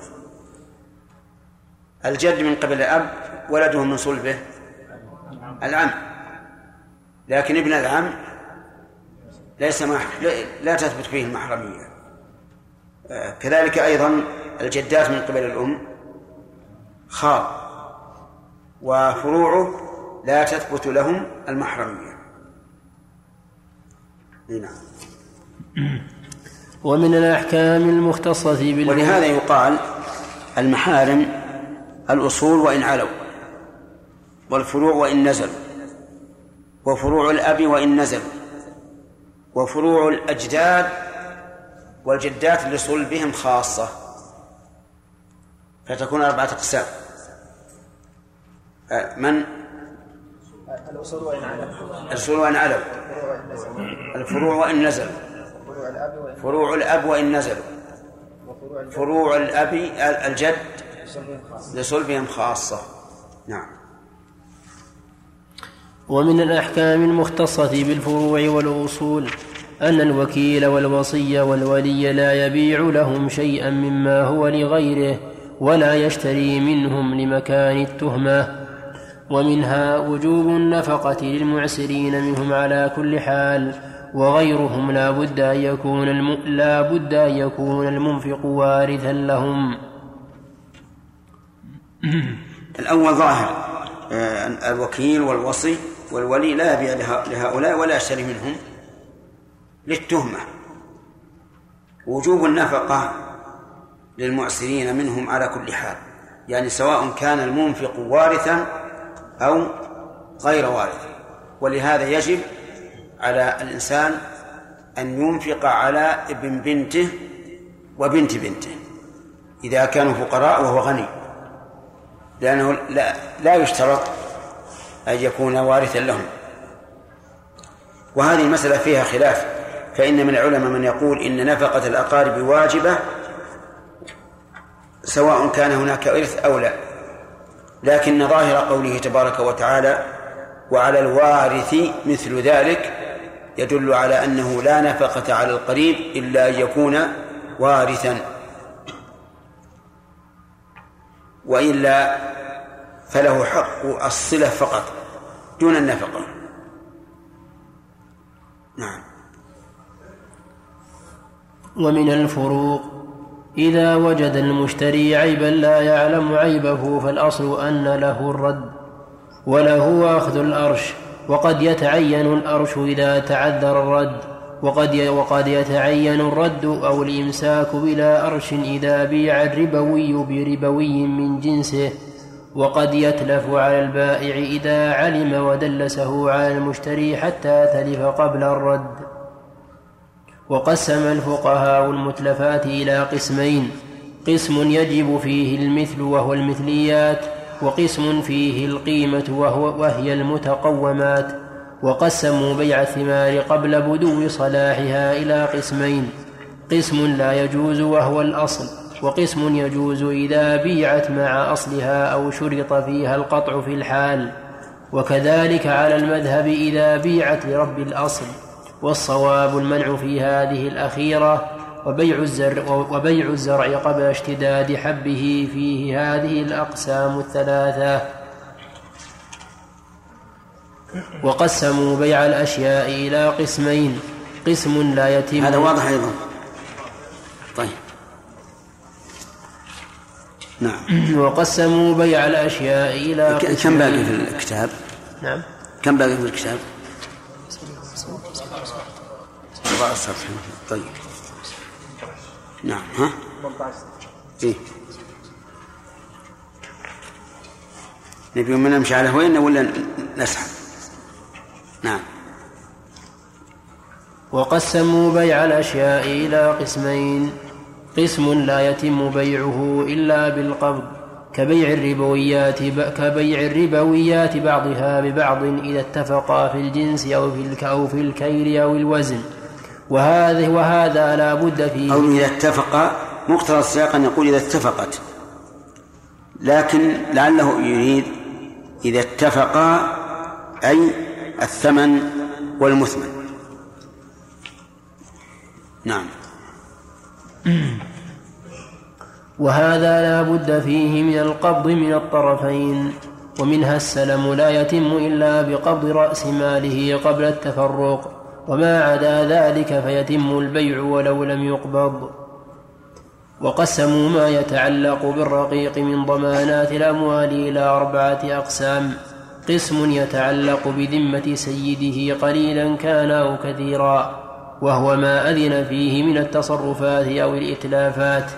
الجد من قبل الأب ولده من صلبه. العم. لكن ابن العم ليس. لا- تثبت فيه المحرمية. آه، كذلك أيضا الجدات من قبل الأم خال وفروعه لا تثبت لهم المحرمية. نعم. <clears throat> ومن الأحكام المختصة بالفروع ولهذا يقال المحارم الأصول وإن علوا. والفروع وإن نزلوا. وفروع الأب وإن نزلوا. وفروع الأجداد والجدات لصلبهم خاصة. فتكون أربعة أقسام. آه، من؟ الأصول وإن علم الأصول وإن علوا الفروع وإن نزلوا. فروع الأب وإن نزلوا. فروع الأب الجد لصلبهم خاصة. نعم. ومن الأحكام المختصة بالفروع والأصول أن الوكيل والوصي والولي لا يبيع لهم شيئا مما هو لغيره ولا يشتري منهم لمكان التهمة. ومنها وجوب النفقة للمعسرين منهم على كل حال وغيرهم لا بد أن يكون الم... لا بد أن يكون المنفق وارثا لهم. الأول ظاهر آه، الوكيل والوصي والولي لا يبيع لهؤلاء ولا يشتري منهم للتهمة. وجوب النفقة للمعسرين منهم على كل حال. يعني سواء كان المنفق وارثا أو غير وارث. ولهذا يجب على الإنسان أن ينفق على ابن بنته وبنت بنته. إذا كانوا فقراء وهو غني. لأنه لا, لا يشترط أن يكون وارثا لهم. وهذه المسألة فيها خلاف فإن من العلماء من يقول إن نفقة الأقارب واجبة سواء كان هناك إرث أو لا. لكن ظاهر قوله تبارك وتعالى وعلى الوارث مثل ذلك يدل على أنه لا نفقة على القريب إلا أن يكون وارثا. وإلا فله حق الصلة فقط دون النفقة. نعم. ومن الفروق إذا وجد المشتري عيبا لا يعلم عيبه فالأصل أن له الرد وله أخذ الأرش وقد يتعين الأرش إذا تعذر الرد وقد وقد يتعين الرد أو الإمساك بلا أرش إذا بيع الربوي بربوي من جنسه. وقد يتلف على البائع إذا علم ودلسه على المشتري حتى تلف قبل الرد. وقسم الفقهاء المتلفات إلى قسمين قسم يجب فيه المثل وهو المثليات وقسم فيه القيمة وهو وهي المتقومات. وقسموا بيع الثمار قبل بدو صلاحها إلى قسمين قسم لا يجوز وهو الأصل. وقسم يجوز إذا بيعت مع أصلها أو شرط فيها القطع في الحال. وكذلك على المذهب إذا بيعت لرب الأصل والصواب المنع في هذه الأخيرة وبيع الزرع وبيع الزرع قبل اشتداد حبه فيه هذه الأقسام الثلاثة. وقسموا بيع الأشياء إلى قسمين قسم لا يتم هذا واضح أيضا. طيب. نعم وقسموا بيع الأشياء إلى كم باقي في الكتاب؟ نعم كم باقي في الكتاب؟ أربعة صفحة طيب نعم ها؟ 18 إيه نبي من نمشي على هوين ولا نسحب؟ نعم وقسموا بيع الأشياء إلى قسمين قسم لا يتم بيعه إلا بالقبض كبيع الربويات كبيع الربويات بعضها ببعض إذا اتفقا في الجنس أو في أو في الكيل أو الوزن. وهذا وهذا لا بد فيه. أو إذا اتفق مقتضى السياق أن يقول إذا اتفقت. لكن لعله يريد إذا اتفقا أي الثمن والمثمن. نعم. <clears throat> وهذا لا بد فيه من القبض من الطرفين ومنها السلم لا يتم إلا بقبض رأس ماله قبل التفرق وما عدا ذلك فيتم البيع ولو لم يقبض. وقسموا ما يتعلق بالرقيق من ضمانات الأموال إلى أربعة أقسام. قسم يتعلق بذمة سيده قليلا كان أو كثيرا. وهو ما أذن فيه من التصرفات أو الإتلافات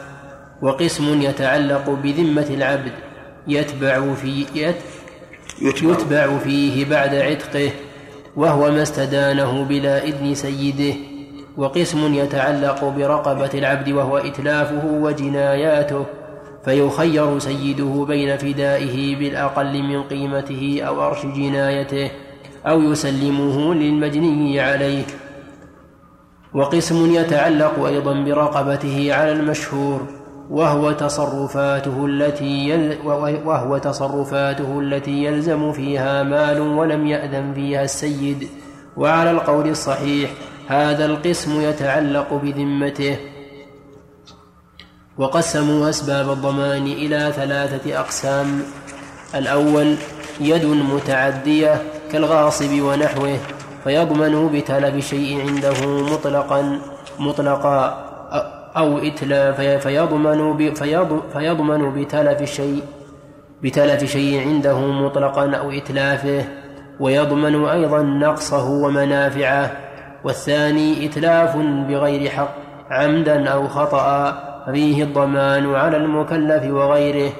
وقسم يتعلق بذمة العبد يتبع في يت يتبع. فيه بعد عتقه وهو ما استدانه بلا إذن سيده وقسم يتعلق برقبة العبد وهو إتلافه وجناياته فيخير سيده بين فدائه بالأقل من قيمته أو أرش جنايته أو يسلمه للمجني عليه. وقسم يتعلق أيضا برقبته على المشهور وهو تصرفاته التي يل وهو تصرفاته التي يلزم فيها مال ولم يأذن فيها السيد. وعلى القول الصحيح هذا القسم يتعلق بذمته. وقسموا أسباب الضمان إلى ثلاثة أقسام. الأول يد متعدية كالغاصب ونحوه. فيضمن بتلف شيء عنده مطلقا مطلقا أو إتلاف فيضمن فيضمن بتلف شيء بتلف شيء عنده مطلقا أو إتلافه ويضمن أيضا نقصه ومنافعه والثاني إتلاف بغير حق عمدا أو خطأ ففيه الضمان على المكلف وغيره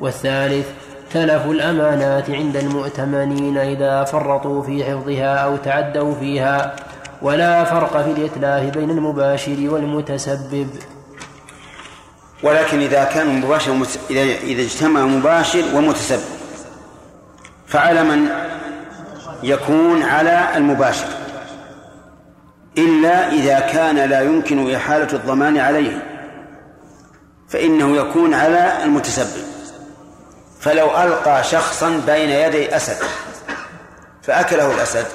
والثالث تلف الأمانات عند المؤتمنين إذا فرطوا في حفظها أو تعدوا فيها ولا فرق في الإتلاف بين المباشر والمتسبب ولكن إذا كان مباشر. إذا إذا اجتمع مباشر ومتسبب فعلى من يكون على المباشر إلا إذا كان لا يمكن إحالة الضمان عليه فإنه يكون على المتسبب فلو ألقى شخصا بين يدي أسد فأكله الأسد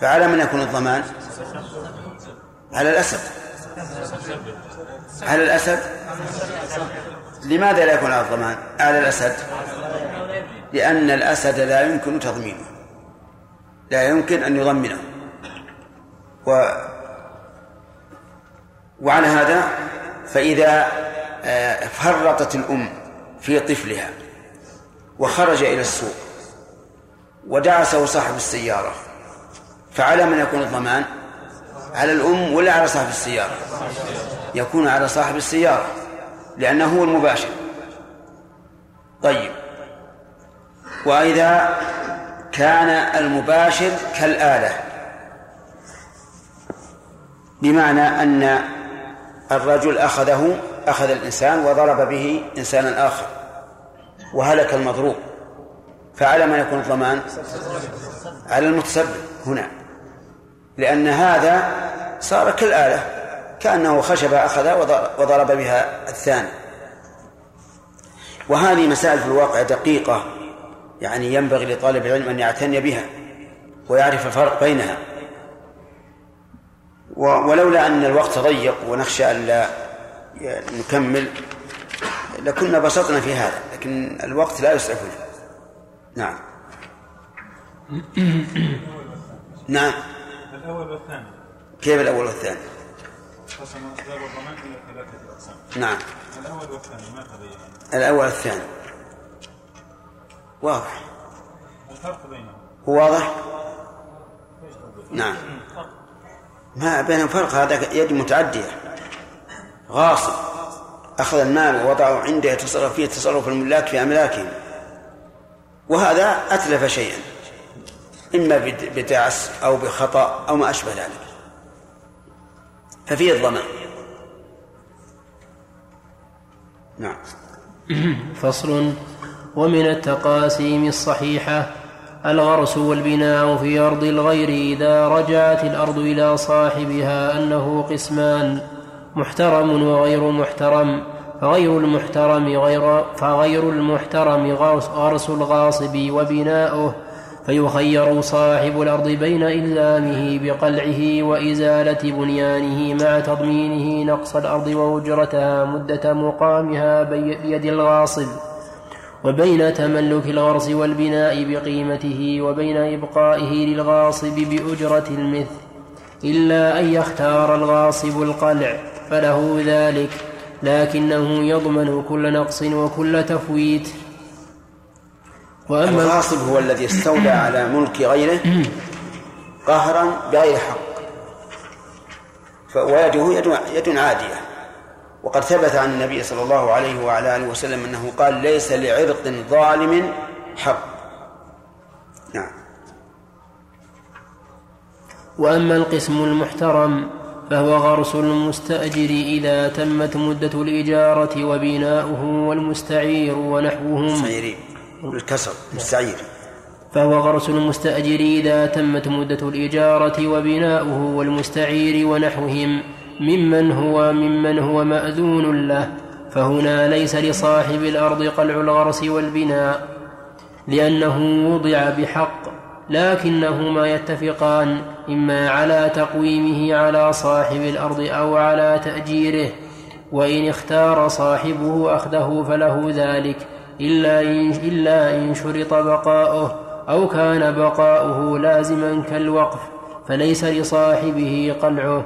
فعلى من يكون الضمان؟ على الأسد. على الأسد؟ لماذا لا يكون على الضمان؟ على الأسد. لأن الأسد لا يمكن تضمينه. لا يمكن أن يضمنه. و وعلى هذا فإذا آه، فرطت الأم في طفلها وخرج إلى السوق ودعسه صاحب السيارة فعلى من يكون الضمان؟ على الأم ولا على صاحب السيارة؟ يكون على صاحب السيارة لأنه هو المباشر. طيب وإذا كان المباشر كالآلة بمعنى أن الرجل أخذه أخذ الإنسان وضرب به إنسانا آخر وهلك المضروب. فعلى من يكون الضمان؟ على المتسبب هنا لأن هذا صار كالآلة كأنه خشبة أخذ وضرب بها الثاني. وهذه مسائل في الواقع دقيقة يعني ينبغي لطالب العلم أن يعتني بها ويعرف الفرق بينها. ولولا أن الوقت ضيق ونخشى أن لا نكمل. لكنا بسطنا في هذا لكن الوقت لا يسعفنا نعم. <coughs> نعم. الأول والثاني. كيف الأول والثاني؟ قسم أسباب الضمان إلى ثلاثة أقسام. نعم. الأول والثاني ما تبين الأول والثاني. واضح. الفرق بينهم. هو واضح؟ نعم. ما بين فرق هذا يد متعدية. غاصب. أخذ المال ووضعه عنده يتصرف فيه تصرف الملاك في أملاكهم. وهذا أتلف شيئا. إما بدعس أو بخطأ أو ما أشبه ذلك. ففيه الضمان. نعم. <clears throat> فصل. ومن التقاسيم الصحيحة الغرس والبناء في أرض الغير إذا رجعت الأرض إلى صاحبها أنه قسمان. محترم وغير محترم فغير المحترم غير فغير المحترم غرس الغاصب وبناؤه فيخير صاحب الأرض بين إلزامه بقلعه وإزالة بنيانه مع تضمينه نقص الأرض وأجرتها مدة مقامها بيد الغاصب وبين تملك الغرس والبناء بقيمته وبين إبقائه للغاصب بأجرة المثل إلا أن يختار الغاصب القلع. فله ذلك لكنه يضمن كل نقص وكل تفويت. وأما الغاصب هو الذي استولى على ملك غيره قهرا بغير حق ويده يد, يد عادية. وقد ثبت عن النبي صلى الله عليه وعلى آله وسلم أنه قال ليس لعرق ظالم حق. نعم. وأما القسم المحترم فهو غرس المستأجر إذا تمت مدة الإجارة وبناؤه والمستعير ونحوهم. مستعيرين. بالكسر مستعير. فهو غرس المستأجر إذا تمت مدة الإجارة وبناؤه والمستعير ونحوهم. ممن هو ممن هو مأذون له. فهنا ليس لصاحب الأرض قلع الغرس والبناء لأنه وضع بحق لكنهما يتفقان إما على تقويمه على صاحب الأرض أو على تأجيره وإن اختار صاحبه أخذه فله ذلك إلا إن, إلا إن شرط بقاؤه أو كان بقاؤه لازما كالوقف فليس لصاحبه قلعه.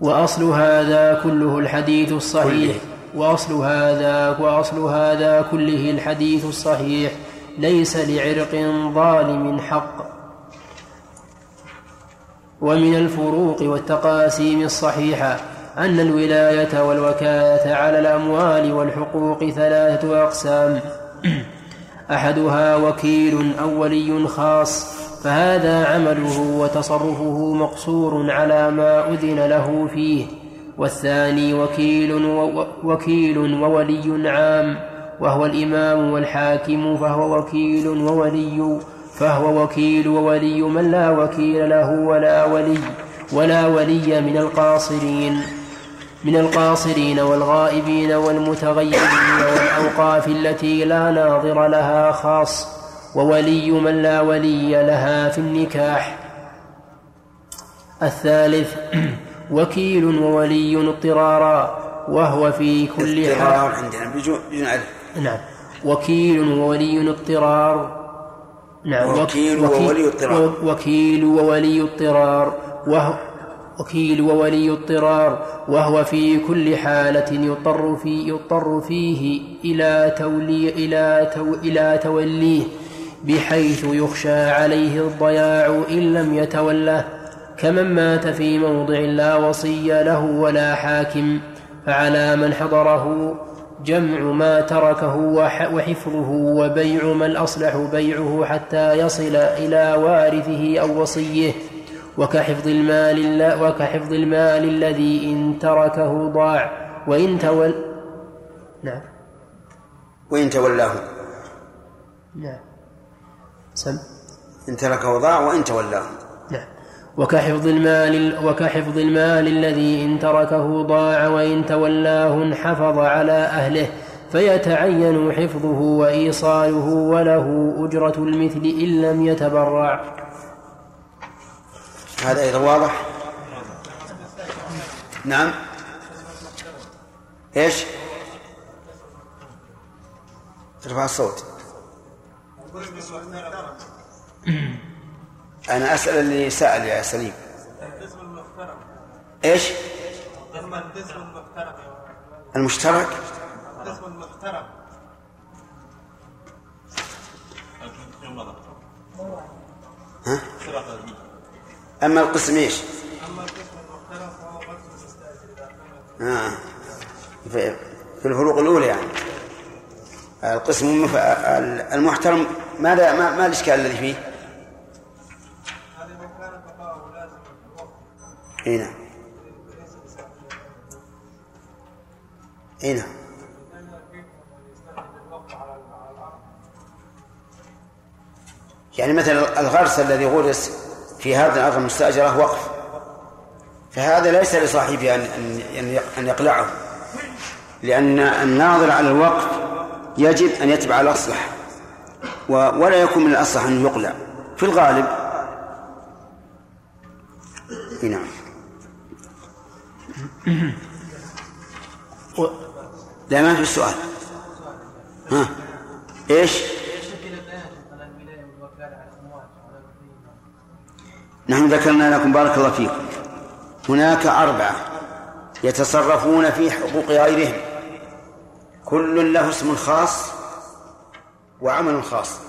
وأصل هذا كله الحديث الصحيح. وأصل هذا وأصل هذا كله الحديث الصحيح. ليس لعرق ظالم حق ومن الفروق والتقاسيم الصحيحة أن الولاية والوكالة على الأموال والحقوق ثلاثة أقسام. أحدها وكيل أو ولي خاص فهذا عمله وتصرفه مقصور على ما أذن له فيه. والثاني وكيل وكيل وولي عام وهو الإمام والحاكم فهو وكيل وولي فهو وكيل وولي من لا وكيل له ولا ولي ولا ولي من القاصرين من القاصرين والغائبين والمتغيرين والأوقاف التي لا ناظر لها خاص وولي من لا ولي لها في النكاح. الثالث وكيل وولي اضطرارا وهو في كل اضطرار حال. عندنا. بدون بدون ألف نعم. وكيل وولي اضطرار. نعم. وك- وكيل وكي- وولي اضطرار. وكيل وولي اضطرار. وهو وكيل وولي اضطرار. وهو في كل حالة يضطر في يضطر فيه إلى تولي إلى تو إلى توليه بحيث يخشى عليه الضياع إن لم يتوله. كمن مات في موضع لا وصي له ولا حاكم. فعلى من حضره جمع ما تركه وح- وحفظه وبيع ما الأصلح بيعه حتى يصل إلى وارثه أو وصيه. وكحفظ المال وكحفظ المال الذي إن تركه ضاع. وإن تول نعم. وإن تولاه. نعم. سم. إن تركه ضاع وإن تولاه. وكحفظ المال وكحفظ المال الذي إن تركه ضاع وإن تولاه انحفظ على أهله فيتعين حفظه وإيصاله وله أجرة المثل إن لم يتبرع. هذا أيضا واضح؟ نعم. إيش؟ ارفع الصوت. أنا أسأل اللي سأل يا سليم القسم؟ هم القسم المشترك القسم ها؟ أما القسم إيش؟ أما القسم المفترق فهو آه. في الفروق الأولى يعني القسم. المحترم ماذا ما, ما الإشكال الذي فيه؟ هذا من كان بقاؤه لازم الوقت اي نعم. اي نعم. يعني مثلا الغرس الذي غرس في هذه الأرض المستأجرة وقف. فهذا ليس لصاحبه أن أن يقلعه. لأن الناظر على الوقف يجب أن يتبع الأصلح. ولا يكون من الأصلح أن يقلع. في الغالب. إي نعم. <coughs> لا ما في السؤال ها؟ إيش؟ نحن ذكرنا لكم بارك الله فيكم. هناك أربعة يتصرفون في حقوق غيرهم. كل له اسم خاص وعمل خاص.